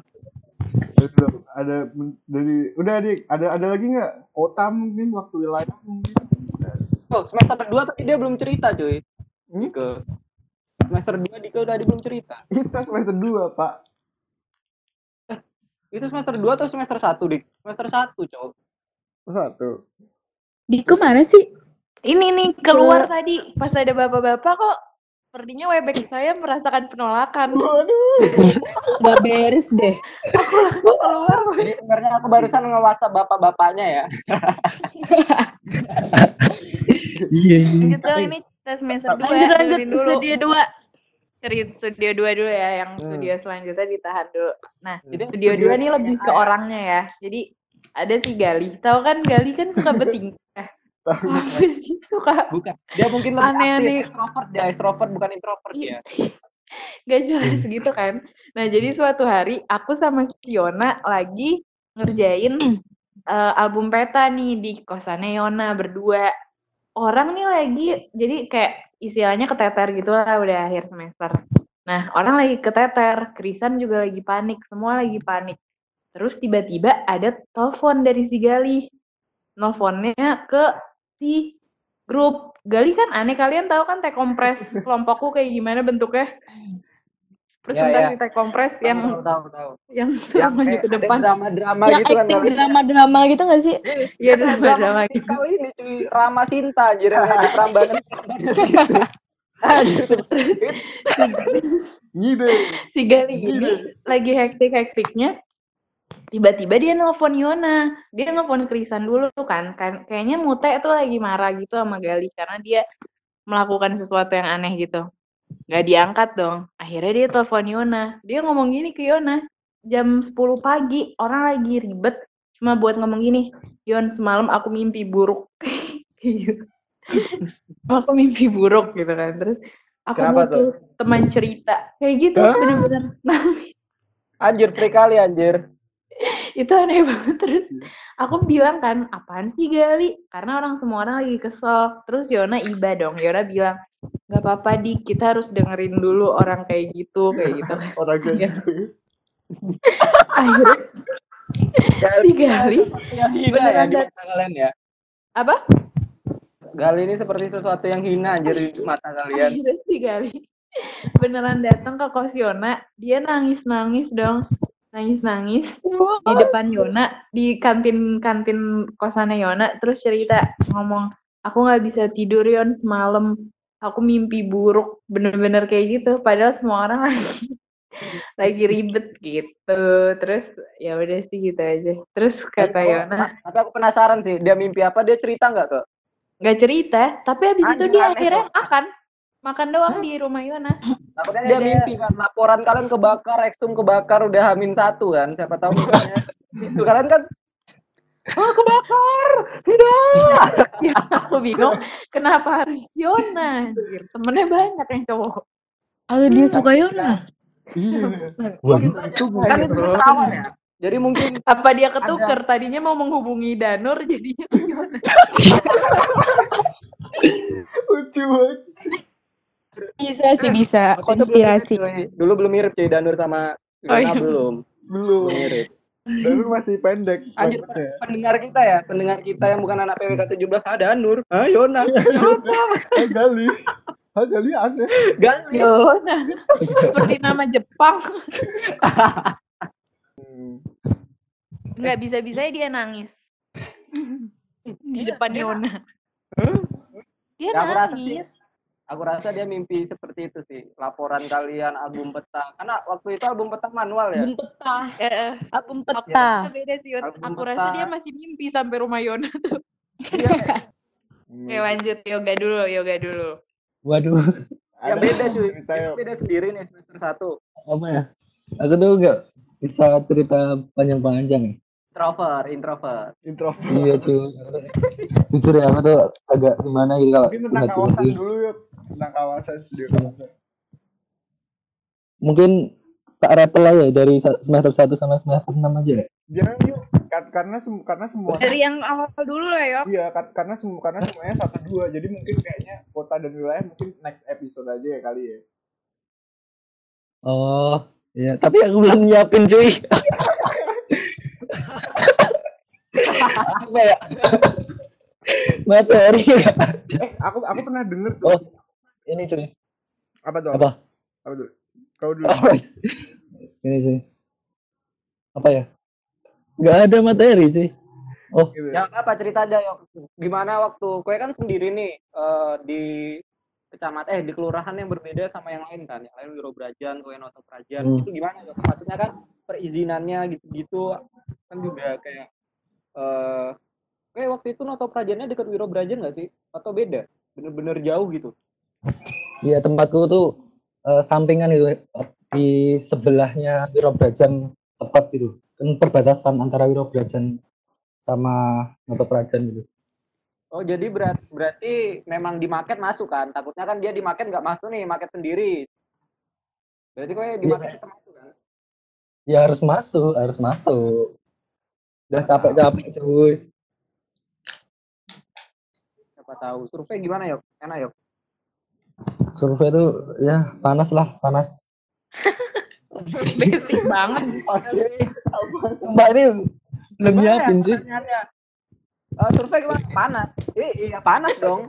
Ada dari udah dik. Ada ada lagi nggak? Kota mungkin waktu wilayah mungkin. Oh semester kedua tapi dia belum cerita cuy. Hmm? ke semester dua Dika udah dia belum cerita. Kita semester dua pak itu semester dua atau semester satu dik semester satu cowok satu Diko mana sih? Ini nih keluar tadi pas ada bapak-bapak kok sepertinya webek saya merasakan penolakan. waduh Gak beres deh. keluar. Jadi sebenarnya aku barusan nge-WhatsApp bapak-bapaknya ya. Iya, iya. Lanjut dong ini tes semester dua. Lanjut lanjut studio dua. Cerita studio dua dulu ya, yang Hmm. studio selanjutnya ditahan dulu. Nah, Jadi studio dua nih lebih ke orangnya ya. Jadi ada si Gali. Tahu kan Gali kan suka bertingkah. Tahu. Apa sih suka bukan. Dia mungkin lebih Aneh-aneh. aktif, extrovert dia, extrovert bukan introvert ya. gak jelas gitu kan. Nah, jadi suatu hari aku sama si Yona lagi ngerjain eh, album peta nih di kosannya Yona berdua. Orang nih lagi jadi kayak istilahnya keteter gitu lah udah akhir semester. Nah, orang lagi keteter, Krisan juga lagi panik, semua lagi panik. Terus tiba-tiba ada telepon dari si Gali. Nelfonnya ke si grup. Gali kan aneh, kalian tahu kan teh kompres kelompokku kayak gimana bentuknya? Presentasi teh kompres yang tahu tahu tahu. yang Yang suruh maju kayak ke depan. drama-drama Yang gitu kan. acting kalau- drama-drama gitu gak sih? Iya, Drama drama-drama gitu. musikal ini cuy, Rama Sinta yang di Prambanan. gitu. Si Gali ini lagi hektik-hektiknya tiba-tiba dia nelpon Yona dia nelpon Krisan dulu kan kan kayaknya Mute tuh lagi marah gitu sama Gali karena dia melakukan sesuatu yang aneh gitu nggak diangkat dong. Akhirnya dia telepon Yona. Dia ngomong gini ke Yona jam 10 pagi orang lagi ribet. Cuma buat ngomong gini Yon semalam aku mimpi buruk Gitu. aku mimpi buruk gitu kan. Terus aku Kenapa butuh teman cerita. Kayak gitu Hah? bener-bener. Anjir free kali anjir. itu aneh banget. Terus aku bilang kan apaan sih Gali? Karena orang semua orang lagi kesel. Terus Yona iba dong. Yona bilang nggak apa-apa di kita harus dengerin dulu orang kayak gitu kayak gitu orang kayak Iya. gitu. Akhirnya si Gali Yang hina ya Beneran mata kalian ya. apa? Gali ini seperti sesuatu yang hina anjir di mata kalian. akhirnya si Gali. Beneran datang ke kos Yona dia nangis nangis dong. Nangis nangis di depan Yona di kantin kantin kosannya Yona terus cerita ngomong aku nggak bisa tidur Yon semalam aku mimpi buruk bener-bener kayak gitu padahal semua orang lagi lagi ribet gitu. Terus ya udah sih gitu aja. Terus kata Yona Tapi aku penasaran sih, dia mimpi apa? Dia cerita nggak ke? nggak cerita tapi habis itu dia akhirnya makan. Makan doang di rumah Yona. Takutnya dia ada- mimpi kan, laporan kalian kebakar, eksum kebakar udah hamin satu kan, siapa tahu itu kalian kan ah kebakar tidak Ya, aku bingung kenapa harus Yona. Temennya banyak yang cowok. Atau dia suka Yona? Iya. Waduh. Itu kan itu ketawa ya jadi mungkin Apa dia ketuker tadinya mau menghubungi Danur jadinya Yona. lucu banget. Bisa sih bisa. Konspirasi. dulu belum mirip cuy Danur sama Oh, iya. Yona belum Belum. belum mirip Dan lu masih pendek. Anjir, pendengar kita ya, pendengar kita yang bukan anak PWK 17 ada Nur. Ah, Yona. Ah, Gali. Ah, Gali aneh. Gali. Yona. Seperti nama Jepang. Hmm. Nggak bisa-bisanya dia nangis. Di depan Yona. Dia nangis. Aku rasa dia mimpi seperti itu sih. Laporan kalian album peta. Karena waktu itu album peta manual ya. Album peta. Eh, eh. Album Itu peta. beda sih. Album Aku peta. rasa dia masih mimpi sampai rumah Yona tuh. Iya. Oke lanjut yoga dulu, yoga dulu. Waduh, Yang Ada beda cuy. beda sendiri nih semester 1. apa ya? Aku tuh nggak bisa cerita panjang-panjang ya. Introvert, introvert. Introvert. Iya cuy. Jujur ya, aku tuh agak gimana gitu kalau Mungkin tentang kawasan dulu. Tentang kawasan studio kawasan. Mungkin tak rappel aja dari sa- semester 1 sama semester 6 aja ya. Jangan yuk. Kar- Karena sem- karena semua Dari yang awal dulu lah Yok. Iya, kar- karena semua karena semuanya satu dua, jadi mungkin kayaknya kota dan wilayah mungkin next episode aja ya kali ya. Oh, iya. Tapi aku belum nyiapin cuy. apa ya? Materi. Eh, aku aku pernah denger tuh. Oh, ini cuy. Apa tuh? Apa? Apa tuh? Kau dulu. Apa? Ini cuy. Apa ya? Nggak ada materi cuy. Oh, Gitu. Ya apa cerita aja yuk. Gimana waktu kue kan sendiri nih eh, di kecamatan eh di kelurahan yang berbeda sama yang lain kan. Yang lain Wiro Brajan, kue Noto Prajan. Hmm. Itu gimana yuk? Maksudnya kan perizinannya gitu-gitu kan juga kayak eh waktu itu Noto Prajannya dekat Wiro Brajan nggak sih? Atau beda? Bener-bener jauh gitu. Iya tempatku tuh eh, sampingan itu di sebelahnya Wirobrajan tepat gitu. Kan perbatasan antara Wirobrajan sama Noto Prajan gitu. Oh jadi berat, berarti memang di market masuk kan? Takutnya kan dia di market nggak masuk nih, market sendiri. Berarti kue di Iya. market tetap masuk kan? Ya harus masuk, harus masuk. Udah capek-capek cuy. Siapa tahu. Survei gimana yuk? Enak yuk? Survei itu ya panas lah, panas. Basic banget. Oke. Apa? Mbak ini belum Gimana ya pertanyaannya? Eh, survei gimana? Panas. Eh, iya panas dong.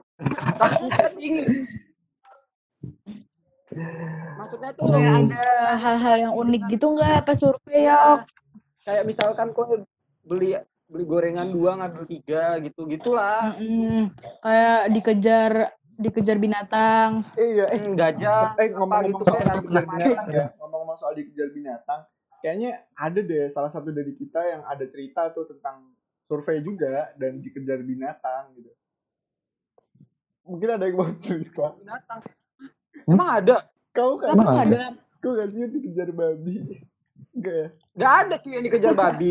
Dingin. Maksudnya tuh Kayak ada hal-hal yang unik gitu nggak pas survei ya? kayak misalkan kau beli beli gorengan dua ngambil tiga gitu gitulah. Mm-mm. Kayak dikejar dikejar binatang. Eh, iya, eh, Hmm, gajah. eh ngomong-ngomong gitu soal dikejar macam-macam. binatang ya, ngomong-ngomong soal dikejar binatang, kayaknya ada deh salah satu dari kita yang ada cerita tuh tentang survei juga dan dikejar binatang gitu. Mungkin ada yang mau cerita. Binatang. Emang ada? Kau kan, Emang ada kau kan sih dikejar babi. Enggak ya? Gak ada cuy yang dikejar babi.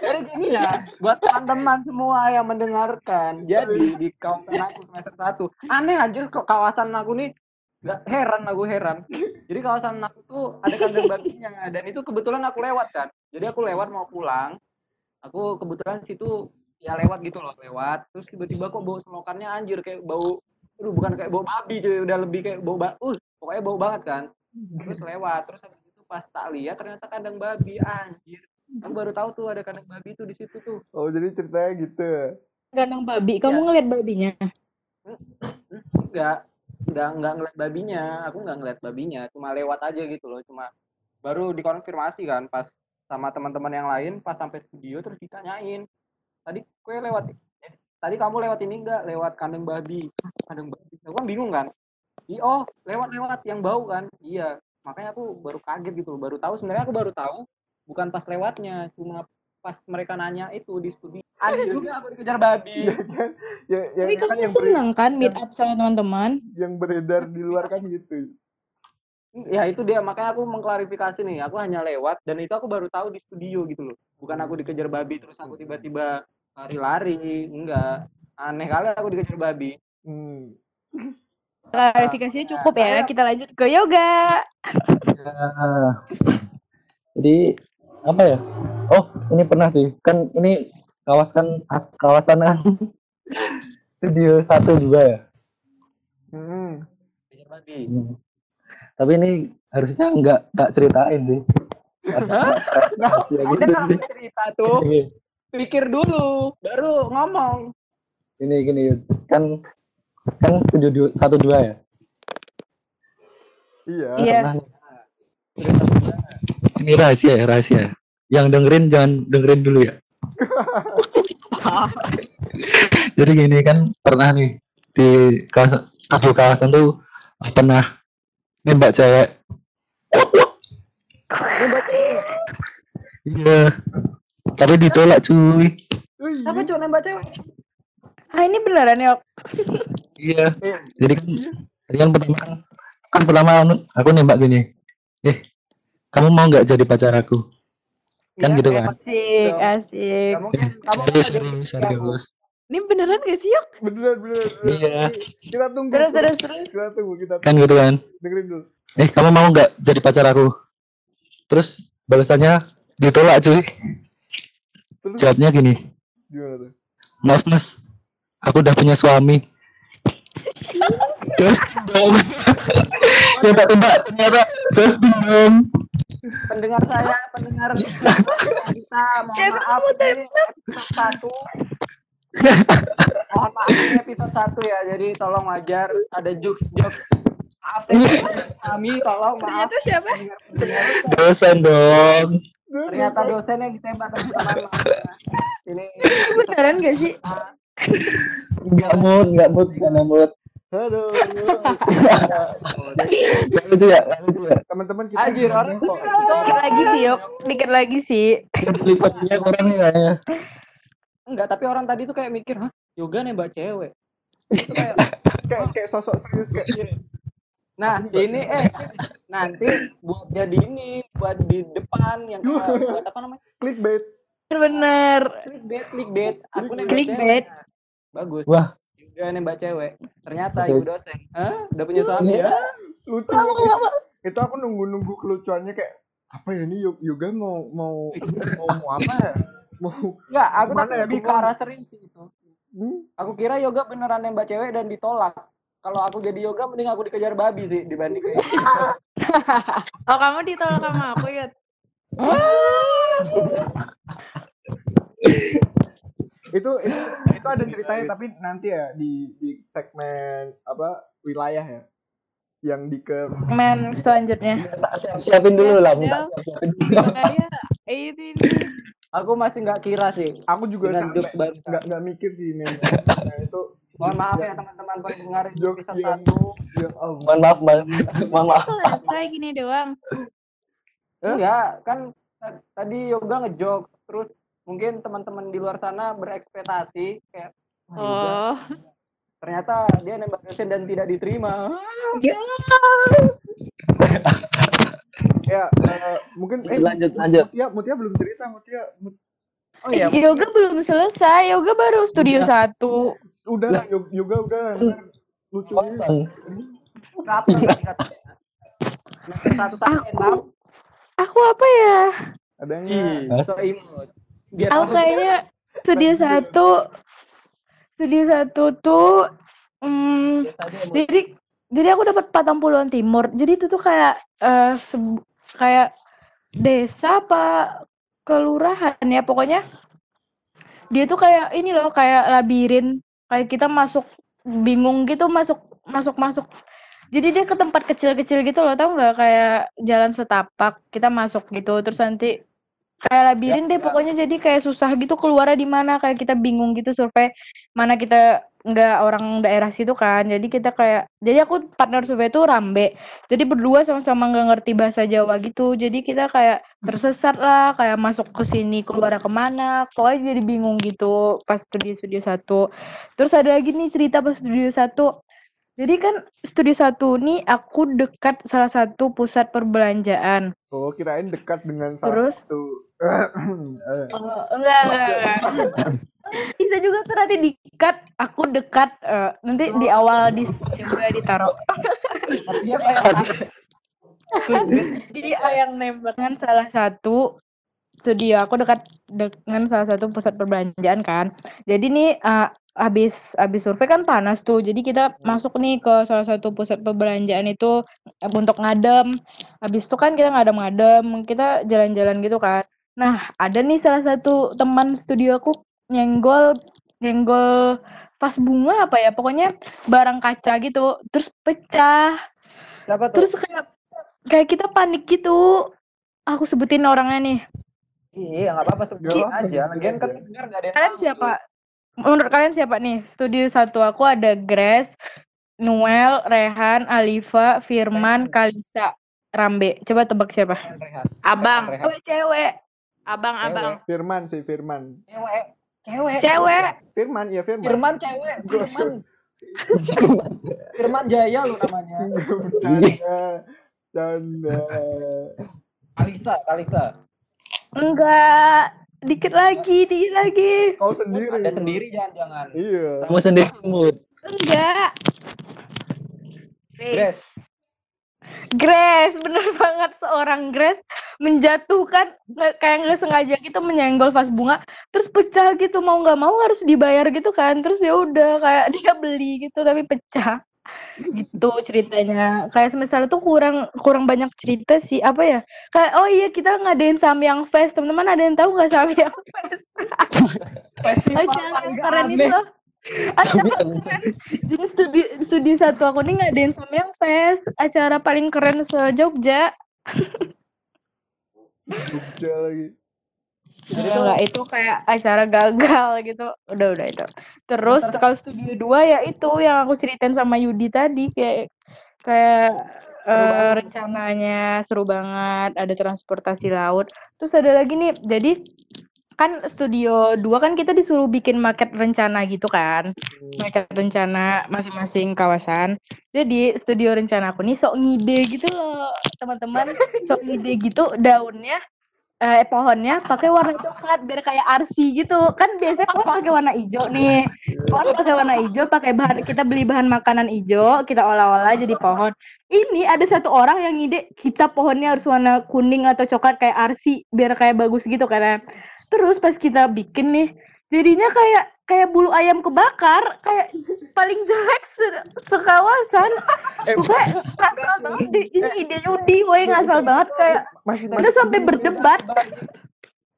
Jadi gini ya, buat teman-teman semua yang mendengarkan, jadi di kawasan aku semester satu, aneh aja kok kawasan aku nih, gak heran aku heran. Jadi kawasan aku tuh ada kandang babinya, dan itu kebetulan aku lewat kan. Jadi aku lewat mau pulang, aku kebetulan situ ya lewat gitu loh, lewat. Terus tiba-tiba kok bau selokannya anjir kayak bau, aduh bukan kayak bau babi cuy, udah lebih kayak bau, ba uh, pokoknya bau banget kan. Terus lewat, terus pas tak lihat ternyata kandang babi anjir. Aku baru tahu tuh ada kandang babi tuh di situ tuh. Oh, jadi ceritanya gitu. kandang babi. Kamu Iya. ngeliat babinya? Enggak, enggak enggak ngeliat babinya. Aku enggak ngeliat babinya, cuma lewat aja gitu loh. Cuma baru dikonfirmasi kan pas sama teman-teman yang lain pas sampai studio terus ditanyain. Tadi kue lewat tadi kamu lewat ini enggak lewat kandang babi kandang babi aku kan bingung kan iya oh lewat lewat yang bau kan iya makanya aku baru kaget gitu baru tahu sebenarnya aku baru tahu bukan pas lewatnya cuma pas mereka nanya itu di studi ada juga aku dikejar babi. Ya, ya, Tapi kan kamu yang, bere- seneng kan meet up sama teman-teman? yang beredar di luar kan gitu. ya itu dia. Makanya aku mengklarifikasi nih aku hanya lewat dan itu aku baru tahu di studio gitu loh. Bukan aku dikejar babi terus aku tiba-tiba lari-lari enggak. Aneh kali aku dikejar babi. Hmm. Klarifikasinya cukup ya. Kita lanjut ke yoga. Ya. Jadi apa ya? Oh, ini pernah sih. Kan ini kawasan as- kawasan studio satu juga ya. Hmm. Hmm. Tapi ini harusnya nggak nggak ceritain sih. Ada gitu cerita tuh pikir dulu baru ngomong Gini gini kan kan studio du- satu dua ya. Iya. Iya. Pernah nih. Ini rahasia ya rahasia. Yang dengerin jangan dengerin dulu ya. Jadi gini kan pernah nih di kawasan satu kawasan tuh pernah nembak cewek. Iya. Tapi ditolak cuy. Apa cuma nembak cewek Ah ini beneran yok. Iya. Jadi kan jadi kan pertama kan, kan pertama anu- aku nembak gini. Eh, kamu mau nggak jadi pacar aku? Kan Iya, gitu kan. Asik, asik. Kamu kan kamu kan Serius, jadi serius, serius. Ini beneran gak sih yok? Beneran, beneran. beneran. Iya. Kita tunggu. Terus terus terus. Kita tunggu, kita Kan gitu kan. dengerin dulu. Eh, kamu mau nggak jadi pacar aku? Terus balasannya ditolak cuy. Terus Jawabnya gini, gimana tuh? maaf mas, aku udah punya suami. Terus dong. Coba tembak ternyata terus dong. pendengar saya pendengar kita mohon maaf kamu ini episode satu mohon maaf ini episode satu ya jadi tolong wajar ada jokes jokes apa kami tolong maaf Ternyata siapa? Dosen dong. ternyata dosen yang ditembak teman-teman ini Beneran gak sih? Enggak mood, enggak mood, enggak mood. Aduh. Enggak lucu ya, enggak lucu ya. Teman-teman kita Anjir, orang kok. Dikit lagi sih yok. Dikit lagi sih. Lipatnya kurang nih kayaknya. enggak tapi orang tadi tuh kayak mikir hah yoga nembak cewek kayak, Kayak kayak sosok serius kayak nah ini eh nanti buat jadi ini buat di depan yang buat apa namanya clickbait. Bener. clickbait clickbait aku nembak Clickbait. cewek bagus Wah, juga nembak cewek ternyata Oke. ibu dosen Hah? udah punya suami ya Lucu. Itu aku nunggu-nunggu kelucuannya kayak apa ya ini Yo- yoga mau mau mau, mau apa ya? Mau enggak aku tapi ya, lebih aku ke mau- arah serius sih itu hmm? aku kira yoga beneran nembak cewek dan ditolak kalau aku jadi yoga mending aku dikejar babi sih dibanding kayak gitu. Oh, kamu ditolak sama aku ya? itu itu itu ada ceritanya tapi nanti ya di di segmen apa wilayah ya yang di ke Men selanjutnya. siap siapin dulu lah, minta siapin dulu. Saya eh, ini, ini. aku masih nggak kira sih aku juga nggak nggak mikir sih ini nah, itu mohon maaf ya teman-teman pendengar jokes episode yang satu yang oh, Mohon maaf. Mohon maaf. Selesai gini doang. Enggak kan tadi yoga ngejok terus mungkin teman-teman di luar sana berekspektasi kayak "Wah, yoga Oh, ternyata dia nembak dosen dan tidak diterima ya eh, mungkin eh Lanjut, lanjut. Mutia Mutia belum cerita Mutia Mut- oh iya Yoga belum selesai. Yoga baru studio satu. udah lah Yo- yoga udah lucu Bosan. satu sampai Aku- Aku apa ya? so imut biar Aku kayaknya studio satu. Studio satu tuh. Hmm, jadi jadi aku dapat Patang Puluhan Timur. Jadi itu tuh kayak eh seb- kayak desa apa kelurahan ya pokoknya. Dia tuh kayak ini loh kayak labirin kayak kita masuk bingung gitu masuk masuk masuk. Jadi dia ke tempat kecil-kecil gitu loh, tahu nggak? Kayak jalan setapak kita masuk gitu terus nanti kayak labirin deh pokoknya jadi kayak susah gitu keluarnya di mana kayak kita bingung gitu survei mana kita nggak orang daerah situ kan. Jadi kita kayak jadi aku partner survei itu Rambe. Jadi berdua sama-sama nggak ngerti bahasa Jawa gitu. Jadi kita kayak tersesat lah kayak masuk ke sini keluar ke mana pokoknya jadi bingung gitu pas studio studio satu. Terus ada lagi nih cerita pas studio satu Jadi kan studio satu nih aku dekat salah satu pusat perbelanjaan. Oh, kirain dekat dengan salah Terus? satu. Oh, enggak, enggak, enggak. Bisa juga tuh nanti di-cut, aku dekat eh, nanti di awal di juga ditaruh. Kayak Jadi yang nembak dengan salah satu studio aku dekat dengan salah satu pusat perbelanjaan kan. Jadi nih eh, habis habis survei kan panas tuh. Jadi kita masuk nih ke salah satu pusat perbelanjaan itu eh, untuk ngadem. Habis itu kan kita ngadem-ngadem, kita jalan-jalan gitu kan. Nah, ada nih salah satu teman studio aku nyenggol nyenggol vas bunga apa ya? Pokoknya barang kaca gitu, terus pecah. siapa tuh? Terus kayak kayak kita panik gitu. Aku sebutin orangnya nih. Iya, nggak apa-apa sebutin aja. Lagian kan aja. dengar nggak ada yang Kalian siapa? Menurut kalian siapa nih? Studio satu aku ada Grace, Noel, Rehan, Alifa, Firman, Kalisa, Rambe. Coba tebak siapa? Rehan, Rehan. Abang, Rehan. Oh, cewek. abang, abang. Firman sih, Firman. Cewek. Cewek. Cewek. Firman, ya Firman. Firman cewek. Firman. Firman Jaya lu namanya. Bercanda. Bercanda. Kalisa, Kalisa. Enggak. Dikit lagi, dikit lagi. Kau sendiri. Ada sendiri jangan-jangan. Iya. Kamu sendiri mood. Enggak. Grace. Grace, bener banget seorang Grace menjatuhkan kayak nggak sengaja gitu menyenggol vas bunga, terus pecah gitu mau nggak mau harus dibayar gitu kan, terus ya udah kayak dia beli gitu tapi pecah, gitu ceritanya. Kayak semester itu kurang kurang banyak cerita sih apa ya? Kayak oh iya kita ngadain Samyang Fest, teman-teman ada yang tahu nggak Samyang Fest? Acara paling keren itu loh. Acara keren. Jadi studi studi satu aku nih ngadain Samyang Fest, acara paling keren se Jogja. Jogja lagi. Jadi enggak itu kayak acara gagal gitu. Udah udah itu. Terus kalau studio 2 ya itu yang aku ceritain sama Yudi tadi kayak kayak eh, rencananya seru banget, ada transportasi laut. Terus ada lagi nih, jadi kan studio 2 kan kita disuruh bikin market rencana gitu kan. Market rencana masing-masing kawasan. Jadi studio rencana aku nih sok ngide gitu loh, teman-teman. Sok ngide gitu daunnya eh pohonnya pakai warna coklat biar kayak arsi gitu. Kan biasanya pohon pakai warna hijau nih. Pohon pakai warna hijau pakai bahan kita beli bahan makanan hijau kita olah-olah jadi pohon. Ini ada satu orang yang ngide kita pohonnya harus warna kuning atau coklat kayak arsi biar kayak bagus gitu karena terus pas kita bikin nih jadinya kayak kayak bulu ayam kebakar kayak paling jelek se- sekawasan. Pokoknya ngasal banget ini ide Yudi woi ngasal banget kayak Masih kita sampai berdebat.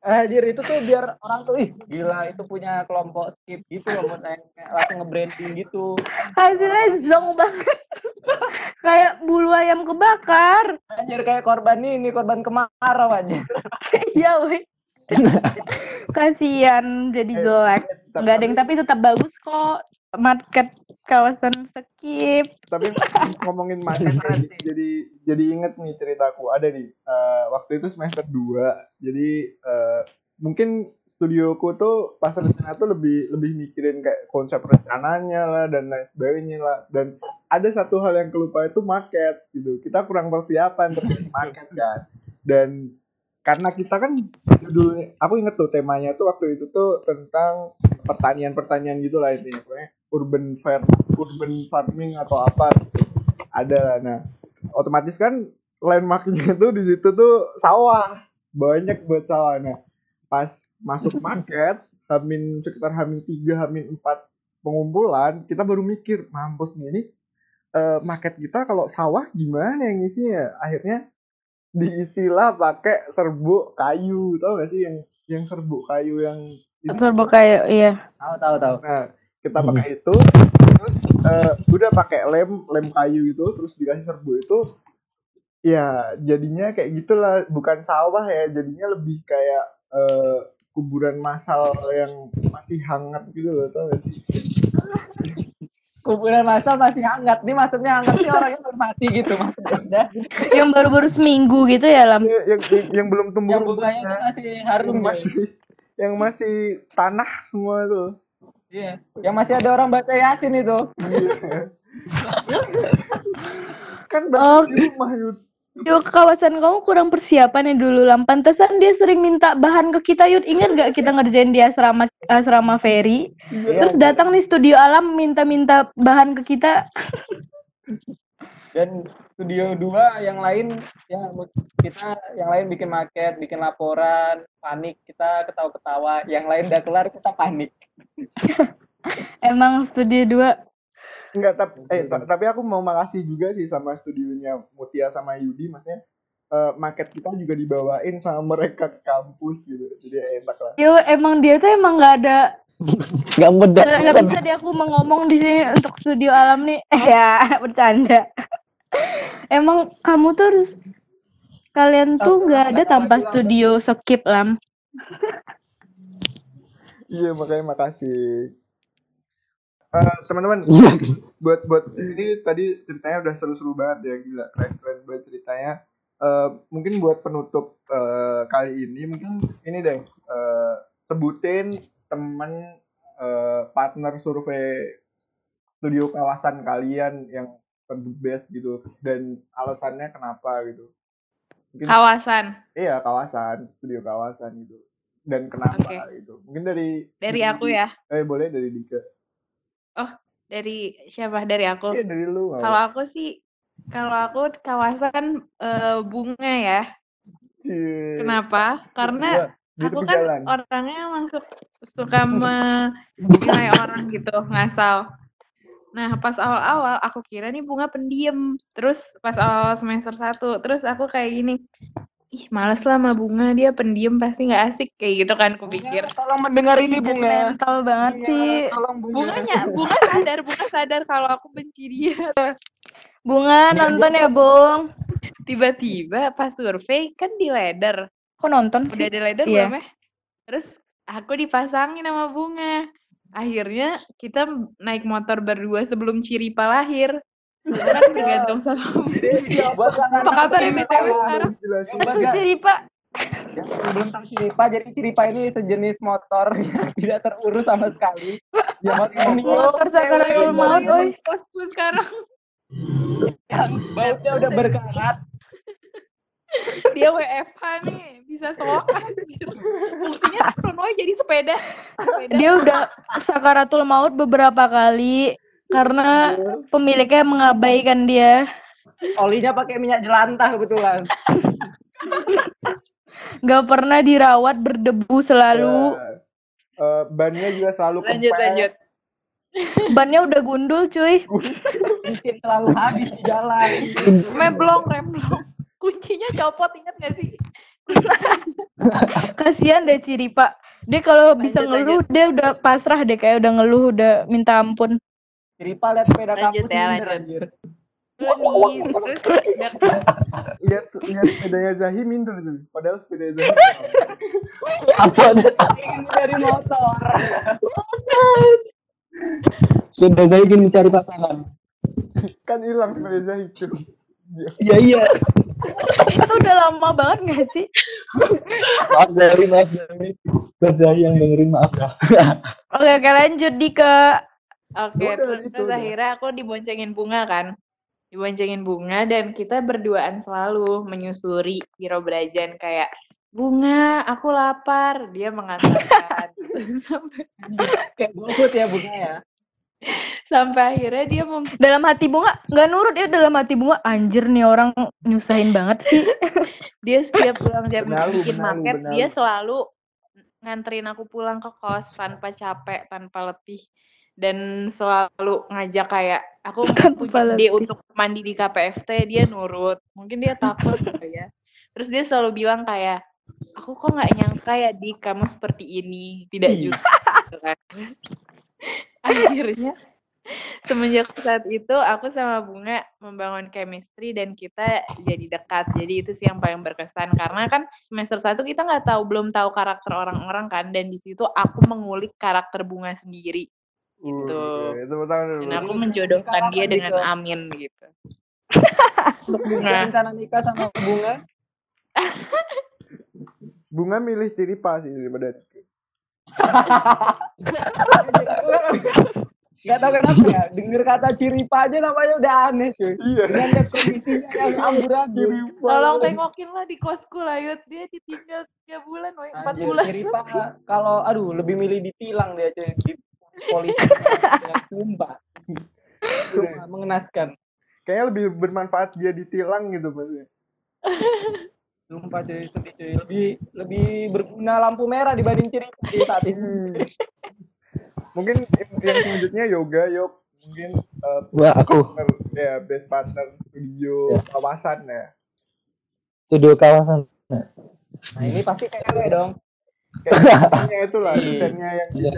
Anjir itu tuh biar orang tuh ih gila itu punya kelompok skip gitu loh buat langsung nge-branding gitu. hasilnya zong banget. Kayak bulu ayam kebakar. Anjir kayak korban ini, korban kemarau anjir. iya woi kasihan jadi jelek nggak ada yang tapi tetap bagus kok. Market kawasan skip. Tapi ngomongin market jadi, jadi jadi inget nih ceritaku. Ada nih eh, waktu itu semester 2 jadi eh, mungkin studioku tuh pas rencana tuh lebih lebih mikirin kayak konsep rencananya lah dan lain sebagainya lah. Dan ada satu hal yang kelupa itu market gitu. Kita kurang persiapan terkait market kan. Dan karena kita kan judulnya aku inget tuh temanya tuh waktu itu tuh tentang pertanian-pertanian gitu lah intinya. Pokoknya urban farm urban farming atau apa gitu. ada lah. Nah otomatis kan landmarknya tuh di situ tuh sawah. Banyak buat sawah. Nah pas masuk market hamin sekitar hamin tiga hamin empat pengumpulan kita baru mikir mampus gini eh, market kita kalau sawah gimana yang isinya? Akhirnya diisilah pakai serbuk kayu. Tau gak sih yang yang serbuk kayu yang Turbo kayak iya Tahu tahu tahu. Nah, kita pakai itu, terus eh, udah pakai lem, lem kayu itu, terus dikasih serbu itu, ya jadinya kayak gitulah, bukan sawah ya, jadinya lebih kayak eh, kuburan massal yang masih hangat gitu loh, tau gak sih? Kuburan masal masih hangat. Nih maksudnya hangat sih orangnya baru mati gitu maksudnya. Yang baru-baru seminggu gitu ya lam Ya, yang, yang, yang belum tumbuh Yang bunganya masih harum yang ya. masih yang masih tanah semua tuh. Iya. Yang masih ada orang baca Yasin itu. Iya. Kan Oh. baru di rumah Yud. Yo, kawasan kamu kurang persiapan ya dulu Lam. Pantesan dia sering minta bahan ke kita Yud. Ingat gak kita ngerjain di asrama asrama Ferry? Iya, Terus datang nih studio alam minta-minta bahan ke kita. dan studio dua yang lain ya kita yang lain bikin maket bikin laporan panik kita ketawa-ketawa yang lain udah kelar kita panik Emang studio 2 Enggak, tapi eh ta- tapi aku mau makasih juga sih sama studionya Mutia sama Yudi maksudnya eh, market kita juga dibawain sama mereka ke kampus gitu. Jadi enak lah. Yo, emang dia tuh emang nggak ada Nggak mudah. nggak bisa deh aku mau ngomong di sini untuk studio alam nih. ya, bercanda. Emang kamu tuh harus kalian tuh nggak ada tanpa studio skip lam. Iya, makanya makasih. Eh, teman-teman, Iya. buat buat ini tadi ceritanya udah seru-seru banget ya gila keren keren banget ceritanya Eh, mungkin buat penutup eh, kali ini mungkin ini deh eh, sebutin temen eh, partner survei studio kawasan kalian yang the best gitu dan alasannya kenapa gitu mungkin Kawasan. iya kawasan studio kawasan gitu dan kenapa Oke. gitu mungkin dari Dari aku ya. eh boleh dari Dika Dari siapa? Dari aku. iya dari lu Kalau aku sih, kalau aku kawasan eh, bunga ya. Iya. Kenapa? Karena di aku kan jalan. orangnya emang su- suka menilai orang gitu, ngasal. Nah, pas awal-awal aku kira nih bunga pendiam. Terus pas awal semester 1, terus aku kayak gini, ih males lah sama bunga, dia pendiam pasti nggak asik. Kayak gitu kan kupikir. tolong mendengar ini bunga Judgmental banget sih. tolong bunga Bunganya, bunga sadar, bunga sadar kalau aku benci dia. Bunga nonton ya, Bung. Tiba-tiba pas survei kan di ladder. Kok nonton Udah sih? di ladder Iya. belum ya? Terus aku dipasangin sama bunga. Akhirnya kita naik motor berdua sebelum Ciripa lahir. Kan tergantung sama Apa kabar ya BTW sekarang? Jadi, Pak. yang belum tahu Ciripa jadi Ciripa ini sejenis motor yang tidak terurus sama sekali Ya, Motor sakaratul maut, oi. Posku sekarang yang bautnya udah berkarat dia WFH nih bisa soak anjir. Fungsinya Ronoy jadi sepeda. sepeda. Dia udah sakaratul maut beberapa kali karena pemiliknya mengabaikan dia. olinya pakai minyak jelantah kebetulan Gak pernah dirawat berdebu selalu. Ya. Eh, bannya juga selalu Lanjut, kempes. lanjut. Bannya udah gundul, cuy. bensin selalu habis di jalan Meblong, remblong. Kuncinya copot inget gak sih? Kasihan deh Ciri, Pak. Dia kalau bisa Lanjut, ngeluh, dia udah pasrah deh kayak udah ngeluh, udah minta ampun. Ciripa lihat sepeda Lanjut kampus ya, lanjut. anjir. Lihat lihat sepedanya Zahi minder tuh. Padahal sepeda Zahi Apa? Ingin dari motor Sudah saya ingin mencari pasangan. kan hilang sepeda Zahi tuh. Ya. Iya iya. Itu udah lama banget gak sih? Maaf Zahri, maaf Zahri. Buat yang dengerin maaf ya. Oke, oke lanjut di ke Oke, terus, itu terus udah. akhirnya aku diboncengin bunga kan. Diboncengin bunga dan kita berduaan selalu menyusuri Biro Brajan kayak bunga, aku lapar. Dia mengantarkan sampai kayak GoFood ya bunga ya sampai akhirnya dia mau dalam hati bunga nggak nurut ya dalam hati bunga anjir nih orang nyusahin banget sih dia setiap pulang jam Benalu, bikin benalu, market benalu. dia selalu nganterin aku pulang ke kos tanpa capek tanpa letih dan selalu ngajak kayak aku punya letih. untuk mandi di KPFT dia nurut mungkin dia takut kali ya terus dia selalu bilang kayak aku kok nggak nyangka ya di kamu seperti ini tidak Ih. juga gitu kan. akhirnya semenjak saat itu aku sama Bunga membangun chemistry dan kita jadi dekat. Jadi itu sih yang paling berkesan. Karena kan semester satu kita nggak tahu belum tahu karakter orang-orang kan. Dan di situ aku mengulik karakter Bunga sendiri. Gitu. Oke, tepuk tangan dulu. dan aku menjodohkan dia dengan Amin gitu. Untuk. Bunga. rencana nikah sama bunga? Bunga milih ciri pas sih daripada nggak tahu kenapa ya denger kata Ciripa aja namanya udah aneh cuy Iya. dengan lihat kondisinya yang amburadul Tolong tengokin lah di kosku lah Yud. Dia ditinggal 3 bulan, woy. 4 Anjir, bulan. Ciripa kalau aduh lebih milih ditilang dia cuy di polisi dengan sumpah Sumpah, mengenaskan Kayaknya lebih bermanfaat dia ditilang gitu maksudnya. sumpah cuy sedih cuy lebih lebih berguna lampu merah dibanding Ciripa di saat itu Hmm. Mungkin yang selanjutnya yoga, yuk. Mungkin eh, Wah, aku partner, ya best partner studio Ya. kawasan ya. studio kawasan. nah ini pasti cewek dong Kayak dosennya itu lah, dosennya yang Iya,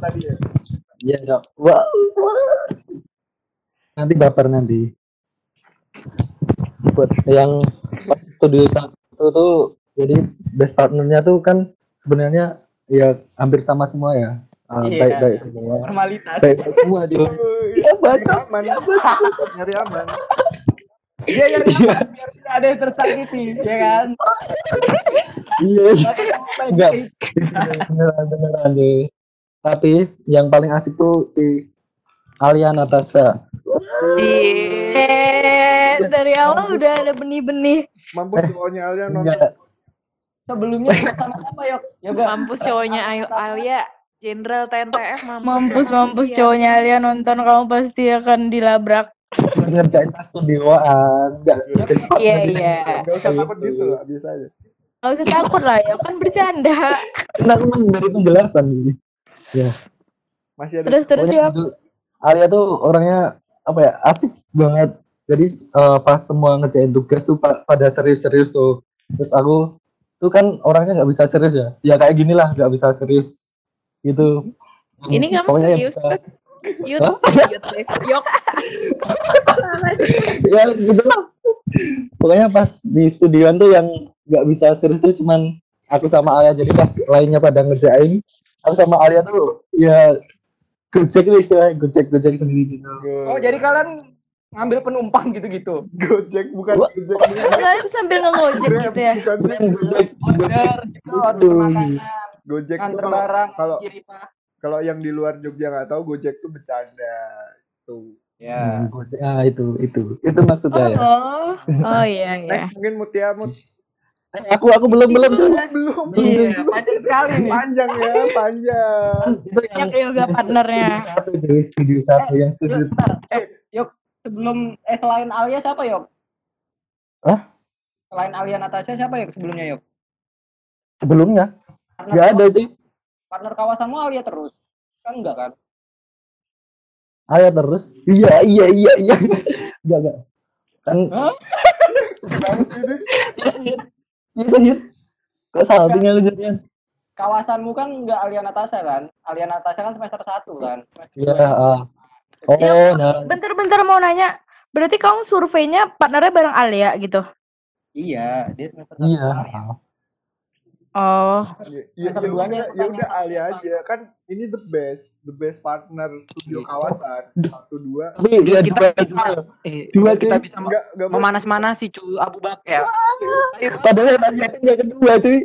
tadi ya. Iya, Dok. Wah. Nanti baper nanti. Buat yang pas studio satu tuh jadi best partnernya tuh kan sebenarnya ya hampir sama semua ya. Ah, Iya. Baik-baik semua. formalitas Baik-baik semua juga. Iya, baca. aman. Nyari aman. dia yang biar tidak ada yang tersakiti ya kan Iya. Enggak. Beneran beneran deh. Tapi yang paling asik tuh si Alia Natasha. Eh, dari awal udah ada benih-benih. Mampus cowoknya Alia nonton. Sebelumnya sama sama yok yoga Mampus cowoknya Alia. Jenderal TNTF mampus. Mampus, mampus Iya. cowoknya Alia nonton kamu pasti akan dilabrak. ngerjain tas studioan. Enggak. Iya, iya. Gak usah takut gitu lah, biasa aja. Gak usah takut lah ya, kan bercanda. Enak emang dari penjelasan ini. Masih ada Terus terus ya. Alia tuh orangnya apa ya asik banget. Jadi eh, pas semua ngerjain tugas tuh pa- pada serius-serius tuh. Terus aku tuh kan orangnya nggak bisa serius ya. Ya kayak gini lah nggak bisa serius gitu. Ini kamu Pokoknya serius? bisa- Yud? Yud. Yok. ya gitu lah. Pokoknya pas di studioan tuh yang nggak bisa serius tuh cuman aku sama Alia. Jadi pas lainnya pada ngerjain, aku sama Alia tuh ya gojek nih istilahnya gojek gojek sendiri gitu. oh jadi kalian ngambil penumpang gitu-gitu Gojek bukan Wah. Gojek. Kalian sambil ngegojek gitu ya. bukan gojek, order gitu order makanan Gojek tuh nganter kalau barang kalau yang di luar Jogja nggak tahu Gojek tuh bercanda. Tuh. ya Hmm, gojek. Ah itu itu itu maksudnya ya. Oh, oh iya iya. Next mungkin Mutia Mut. Eh, aku aku belum belum tuh. Belum. iya panjang sekali nih Panjang ya, panjang. Itu yang Banyak yoga partnernya. satu jadi studio satu yang studio. Eh, yuk sebelum eh selain Alia siapa yuk Hah? selain Alia Natasha siapa yuk sebelumnya yuk sebelumnya partner, nggak ada sih. partner kawasanmu Alia terus. Kan enggak kan? Alia terus? Iya iya iya iya. Enggak enggak. Kan iya sih iya sih kok salting aku jadian kawasanmu kan enggak Alia Natasha kan? Alia Natasha kan semester 1 kan? Iya dua. ah. Ya, oh nah. Bentar-bentar mau nanya. Berarti kamu surveinya partnernya bareng Alia gitu? iya dia semester satu iya ah. Ya, Oh, ya, Yang ya udah, ya kan udah Alia aja. Kan ini the best, the best partner studio Iya. kawasan. Satu dua. tapi dia kita dua kita- dua eh, Dua, kita cuy. bisa Enggak enggak memanas-manasi cu Abu Bakar. Padahal yang Alia kan yang kedua cuy.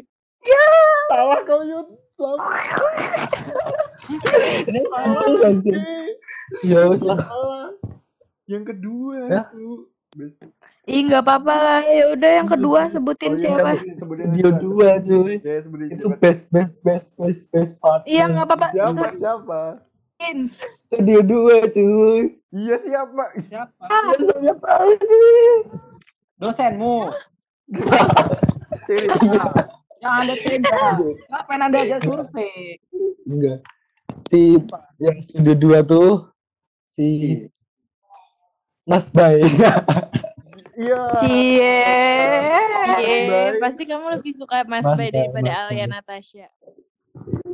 Salah kau Yud. Salah. ini salah Eh, ya salah. Yang kedua Ya. itu. Ih nggak apa-apa lah. Ya udah yang kedua sebutin Oh, iya, siapa? studio dua cuy. Ya, sebutin itu siapa. best best best best best partner Iya nggak apa-apa. Siapa siapa? Studio dua cuy. Iya siapa? siapa? Saya tahu cuy? Dosenmu. Yang anda tenda ngapain anda aja survei? Enggak. Si yang studio dua tuh si Mas Bay Iya. Cie. Iya, Baik. pasti kamu lebih suka Mas Mas Bay daripada Mas Alia. Natasha.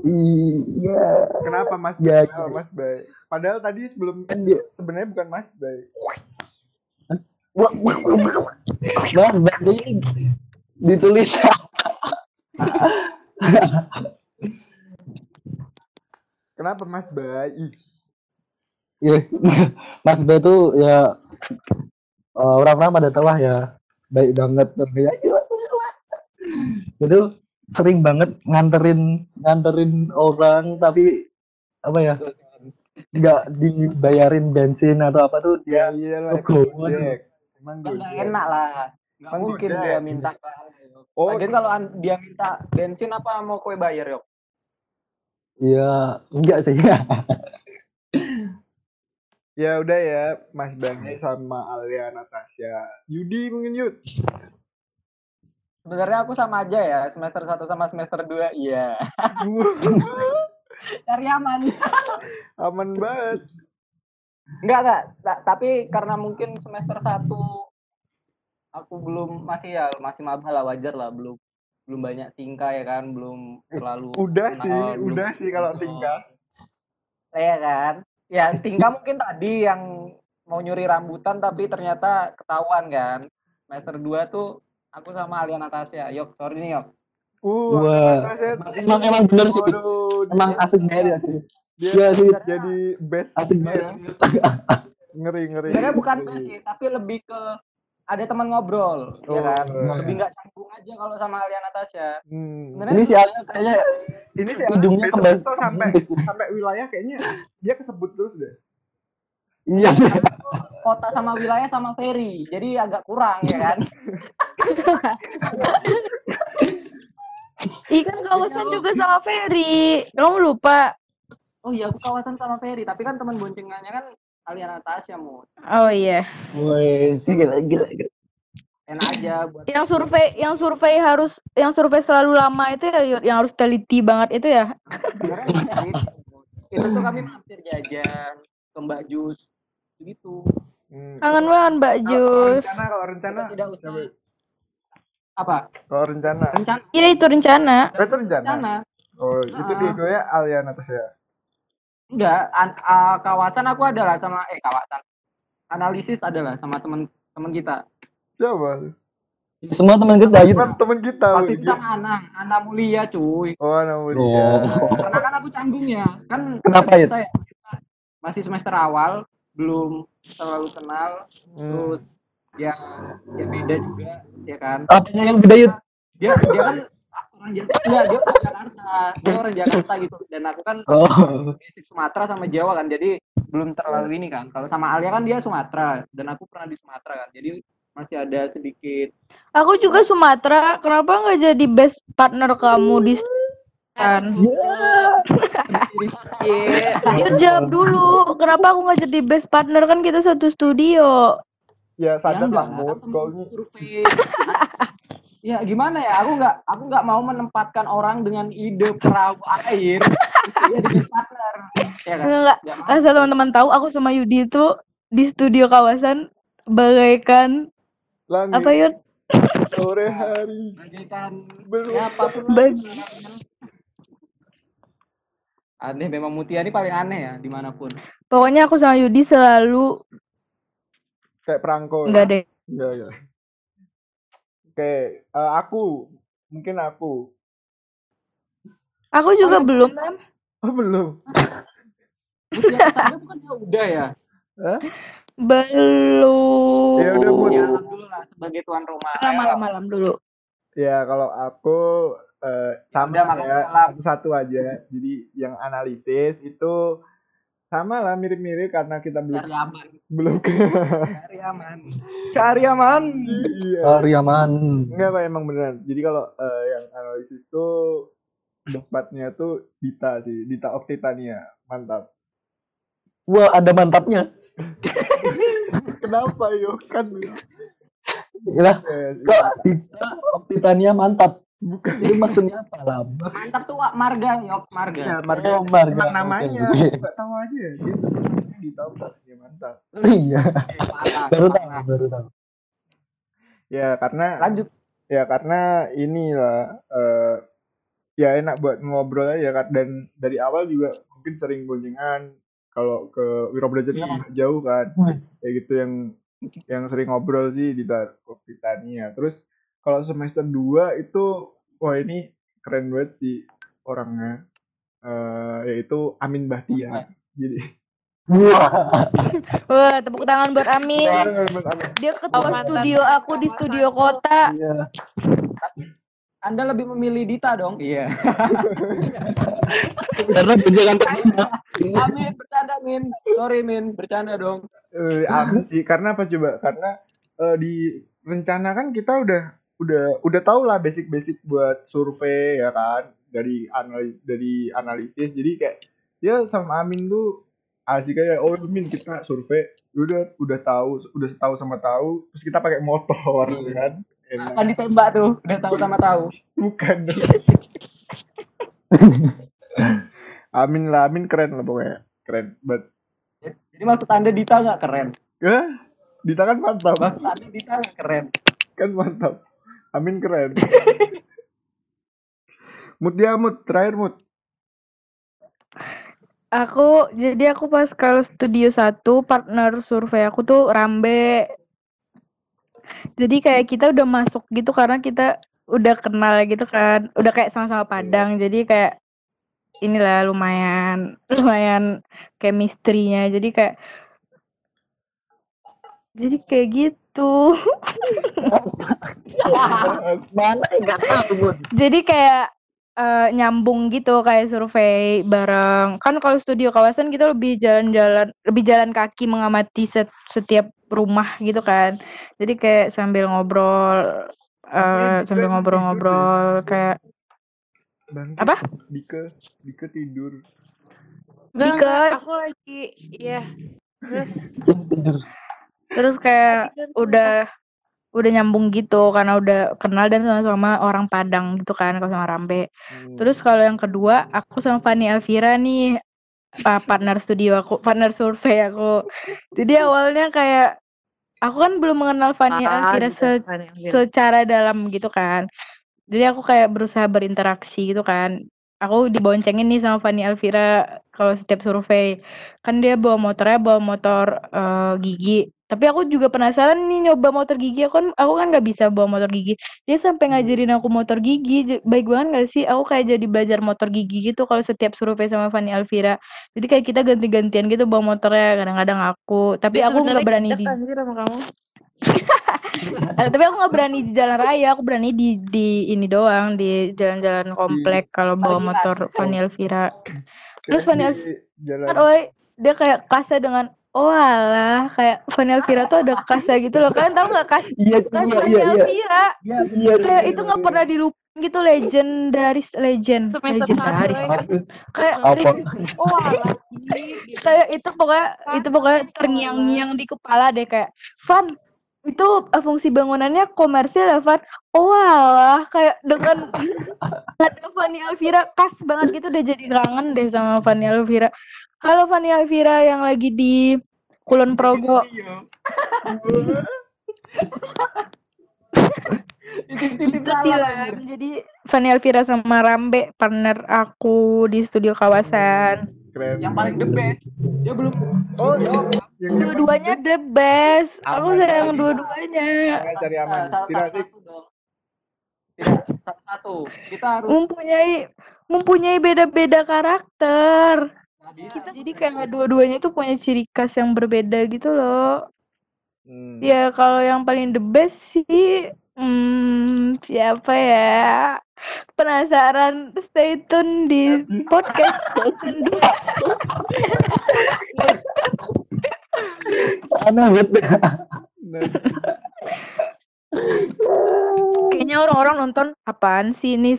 iya Kenapa Mas Ya, Bay? Kenapa Mas Bay? Padahal tadi sebelum kan dia sebenarnya bukan Mas Bay. Mas Bay ini ditulis Kenapa Mas Bay? Ih, Iya, Mas Bay tuh ya orang-orang pada tahu lah ya baik banget ya itu sering banget nganterin nganterin orang tapi apa ya nggak dibayarin bensin atau apa tuh Ya dia iyalah. Legowo Gojek. Emang nggak enak lah nggak mungkin Gojek. dia minta. Oh, Lagian kalau an- dia minta bensin apa mau kue bayar yok ya enggak sih ya udah ya Mas Bani sama Alia Natasha. Yudi mungkin Yud. sebenarnya aku sama aja ya semester 1 sama semester 2 iya cari aman Aman banget. Enggak, enggak. Ta- tapi karena mungkin semester 1 aku belum masih ya masih maba lah wajar lah belum belum banyak tingkah ya kan belum terlalu Udah kenal, sih, belum udah sih kalau kenal. tingkah. Iya kan ya tingkah mungkin tadi yang mau nyuri rambutan tapi ternyata ketahuan kan semester 2 tuh aku sama Alia Natasha yok sorry nih yok Uh, Wah, Natasha emang emang bener sih Waduh, emang dia- asik banget ya sih dia Iya sih. jadi best asik ya. banget ngeri ngeri sebenarnya bukan ngeri. sih tapi lebih ke ada teman ngobrol ya Oh, kan iya. lebih nggak canggung aja kalau sama Alia Natasha Hmm. ini si Alia kayaknya ini sih hidungnya kembali tuh sampai sampai wilayah kayaknya dia kesebut terus deh iya kota sama wilayah sama ferry jadi agak kurang ya kan Ikan kawasan juga sama Ferry. Kamu lupa? oh iya aku kawasan sama ferry tapi kan teman boncengannya kan Alia Natasha mau Oh iya. Woi, sih gila gila. gila. Enak aja buat Yang survei, yang survei harus, yang survei selalu lama itu ya, yang harus teliti banget itu ya. gitu. itu tuh kami mampir jajan ke Mbak Jus gitu Hmm. Kangen banget Mbak Kalau Jus. rencana kalau rencana kita tidak usah apa kalau rencana rencana Iya itu rencana. Eh, itu rencana rencana oh itu Ah. dua-duanya Alia Natasha enggak an- ah, kawasan aku adalah sama eh kawasan analisis adalah sama teman teman kita siapa Semua teman kita gitu. Kan teman kita waktu Widi. itu sama Anang Ana Mulia cuy oh nama dia Oh. karena kan aku canggung ya kan Kenapa, Yud? saya masih semester awal belum terlalu kenal Hmm. terus ya ya beda juga ya kan Apanya yang beda Yud? dia dia kan orang Jakarta enggak dia orang Jakarta dia orang Jakarta gitu dan aku kan Oh. Sumatera sama Jawa kan jadi belum terlalu ini kan kalau sama Alia kan dia Sumatera dan aku pernah di Sumatera kan jadi masih ada sedikit Aku juga Sumatera. Kenapa nggak jadi best partner kamu di kan? Iya. Yud jawab dulu. Kenapa aku nggak jadi best partner kan kita satu studio. ya sadar Ya lah enggak, mood ya gimana ya aku nggak aku nggak mau menempatkan orang dengan ide perahu air jadi best partner ya kan Enggak. Nggak mau. Asal teman-teman tahu aku sama Yudi itu di studio kawasan bagaikan langit apa Yud? sore hari bagaikan belum ya. Bagi. aneh memang Mutia ini paling aneh ya di mana pun Pokoknya aku sama Yudi selalu kayak perangko enggak deh. ya ya oke eh, aku mungkin aku Aku juga belum kan. oh belum Mutia bukan ya udah ya Hah? Belum. Ya udah, Mut. ya alhamdulillah sebagai tuan rumah Malam, Ayo, malam, malam dulu. Ya kalau aku eh, sama Udah, ya malam. satu-satu aja. Jadi yang analisis itu sama lah mirip-mirip karena kita belum cari aman belum ke cari aman cari aman iya. Karyaman. Enggak Pak emang beneran. Jadi kalau eh, yang analisis tuh tempatnya tuh Dita sih, Dita Oktitania. Mantap. Wah, ada mantapnya. Kenapa yo kan? Lah, Eh, kok Dita Optitania mantap. bukan Jadi maksudnya apa lah? mantap tuh Wak. marga yok marga ya, marga Oh, marga. emang namanya. Enggak tahu aja. Dia sebutnya Dita Oktitania mantap. Iya, Parah, baru tahu, baru tahu. Ya karena lanjut ya karena inilah eh ya enak buat ngobrol aja kan dan dari awal juga mungkin sering boncengan kalau ke Wirobelajar kan Iya. agak jauh kan Hmm. kayak gitu yang yang sering ngobrol sih di Britania terus kalau semester 2 itu wah ini keren banget sih orangnya eh yaitu Amin Bahtiar jadi Wah, Wah, tepuk tangan buat Amin. Dia ketua studio aku di studio kota. iya. Anda lebih memilih Dita dong. Iya. Karena jangan terima. Amin, bercanda Min. Sorry Min, bercanda dong. Eh, amin sih karena apa coba karena eh, di rencana kan kita udah udah udah tau lah basic-basic buat survei ya kan dari analis dari analisis jadi kayak ya sama Amin tuh asik kayak oh Min kita survei udah udah tahu udah tahu sama tahu terus kita pakai motor Iya. kan Akan ditembak tuh, udah tahu sama tahu. bukan dong. Amin lah Amin keren lah pokoknya keren but Jadi maksud Anda Dita nggak keren? ya Dita kan mantap Maksud Anda Dita nggak keren? kan mantap Amin keren Mut dia mut terakhir mut Aku jadi aku pas kalau studio satu partner survei aku tuh Rambe. Jadi kayak kita udah masuk gitu karena kita udah kenal gitu kan, udah kayak sama-sama Padang. Jadi kayak inilah lumayan lumayan chemistry-nya. Jadi kayak jadi kayak gitu. Mana enggak tahu. Jadi kayak eh, nyambung gitu kayak survei bareng. Kan kalau studio kawasan kita lebih jalan-jalan, lebih jalan kaki mengamati set- setiap rumah gitu kan. Jadi kayak sambil ngobrol eh, Dika sambil ngobrol-ngobrol kayak Bangkit. Apa? Dika Dika tidur enggak, aku lagi iya. Terus terus kayak udah udah nyambung gitu karena udah kenal dan sama-sama orang Padang gitu kan kalau sama Rambe. Hmm. Terus kalau yang kedua, aku sama Fanny Elvira nih uh, partner studio aku, partner survei aku. Jadi awalnya kayak aku kan belum mengenal Fanny Ah, Elvira gitu, se- secara dalam gitu kan. Jadi aku kayak berusaha berinteraksi gitu kan. Aku diboncengin nih sama Fanny Elvira kalau setiap survei. Kan dia bawa motornya bawa motor eh, gigi. Tapi aku juga penasaran nih nyoba motor gigi. Aku kan aku kan nggak bisa bawa motor gigi. Dia sampai ngajarin aku motor gigi. Baik banget gak sih? Aku kayak jadi belajar motor gigi gitu kalau setiap survei sama Fanny Elvira. Jadi kayak kita ganti-gantian gitu bawa motornya. Kadang-kadang aku. Tapi Dia aku nggak berani di sama kamu. Eh, tapi aku nggak berani di jalan raya, aku berani di di ini doang di jalan-jalan komplek kalau bawa motor. Fanny Elvira. Terus Fanny jalan kan, oi, dia kayak kasa dengan oh alah kayak Fanny Elvira tuh ada kasa gitu loh. Kalian tahu nggak kas? Iya, Kas iya, Fanny iya, iya. Elvira Iya, Iya, kayak itu nggak pernah dilupain gitu legendaris legend legendaris ya. kayak Apa? Oh, alah, kayak itu pokoknya itu pokoknya terngiang-ngiang di kepala deh kayak Van itu eh, fungsi bangunannya komersil ya Van oh alah kayak dengan ada Fanny Elvira khas banget gitu udah jadi kangen deh sama Fanny Elvira halo Fanny Elvira yang lagi di Kulon Progo itu sih salam, lah anjir. jadi Fanny Elvira sama Rambe partner aku di studio kawasan keren Yang paling the best. Dia belum oh yang yang dua-duanya the best aku Aman sayang lagi. dua-duanya cari aman tidak sih satu. Kita harus mempunyai mempunyai beda-beda karakter. Kita jadi kayak dua-duanya tuh punya ciri khas yang berbeda gitu loh. Hmm. ya kalau yang paling the best sih hmm, siapa ya? Penasaran stay tune di podcast. Bet? Nah, kayaknya orang-orang nonton apaan sih ini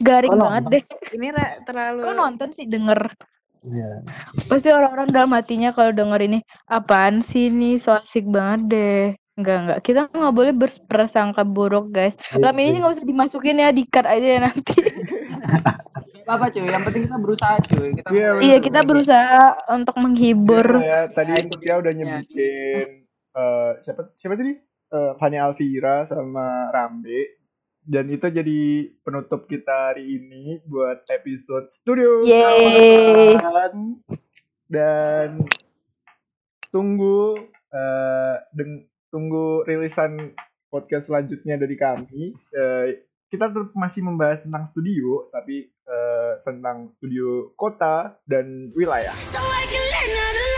garing Oh, banget deh Ini terlalu kok nonton sih denger Iya. pasti orang-orang dalam hatinya kalau denger ini apaan sih ini so asik banget deh Enggak, enggak. Kita nggak boleh berprasangka buruk, guys. Iya, Lam ini iya. nggak usah dimasukin ya, di-cut aja ya nanti. Apa cuy, yang penting kita berusaha cuy. Kita Iya, mulai- iya, kita berusaha untuk menghibur. Iya, ya, tadi Ya, itu dia udah nyebutin eh siapa siapa tadi? Eh Fanny Alvira sama Rambe. Dan itu jadi penutup kita hari ini buat episode studio Yeay. Dan tunggu eh deng- tunggu rilisan podcast selanjutnya dari kami. Eh, kita tetap masih membahas tentang studio, tapi eh, tentang studio kota dan wilayah. So I can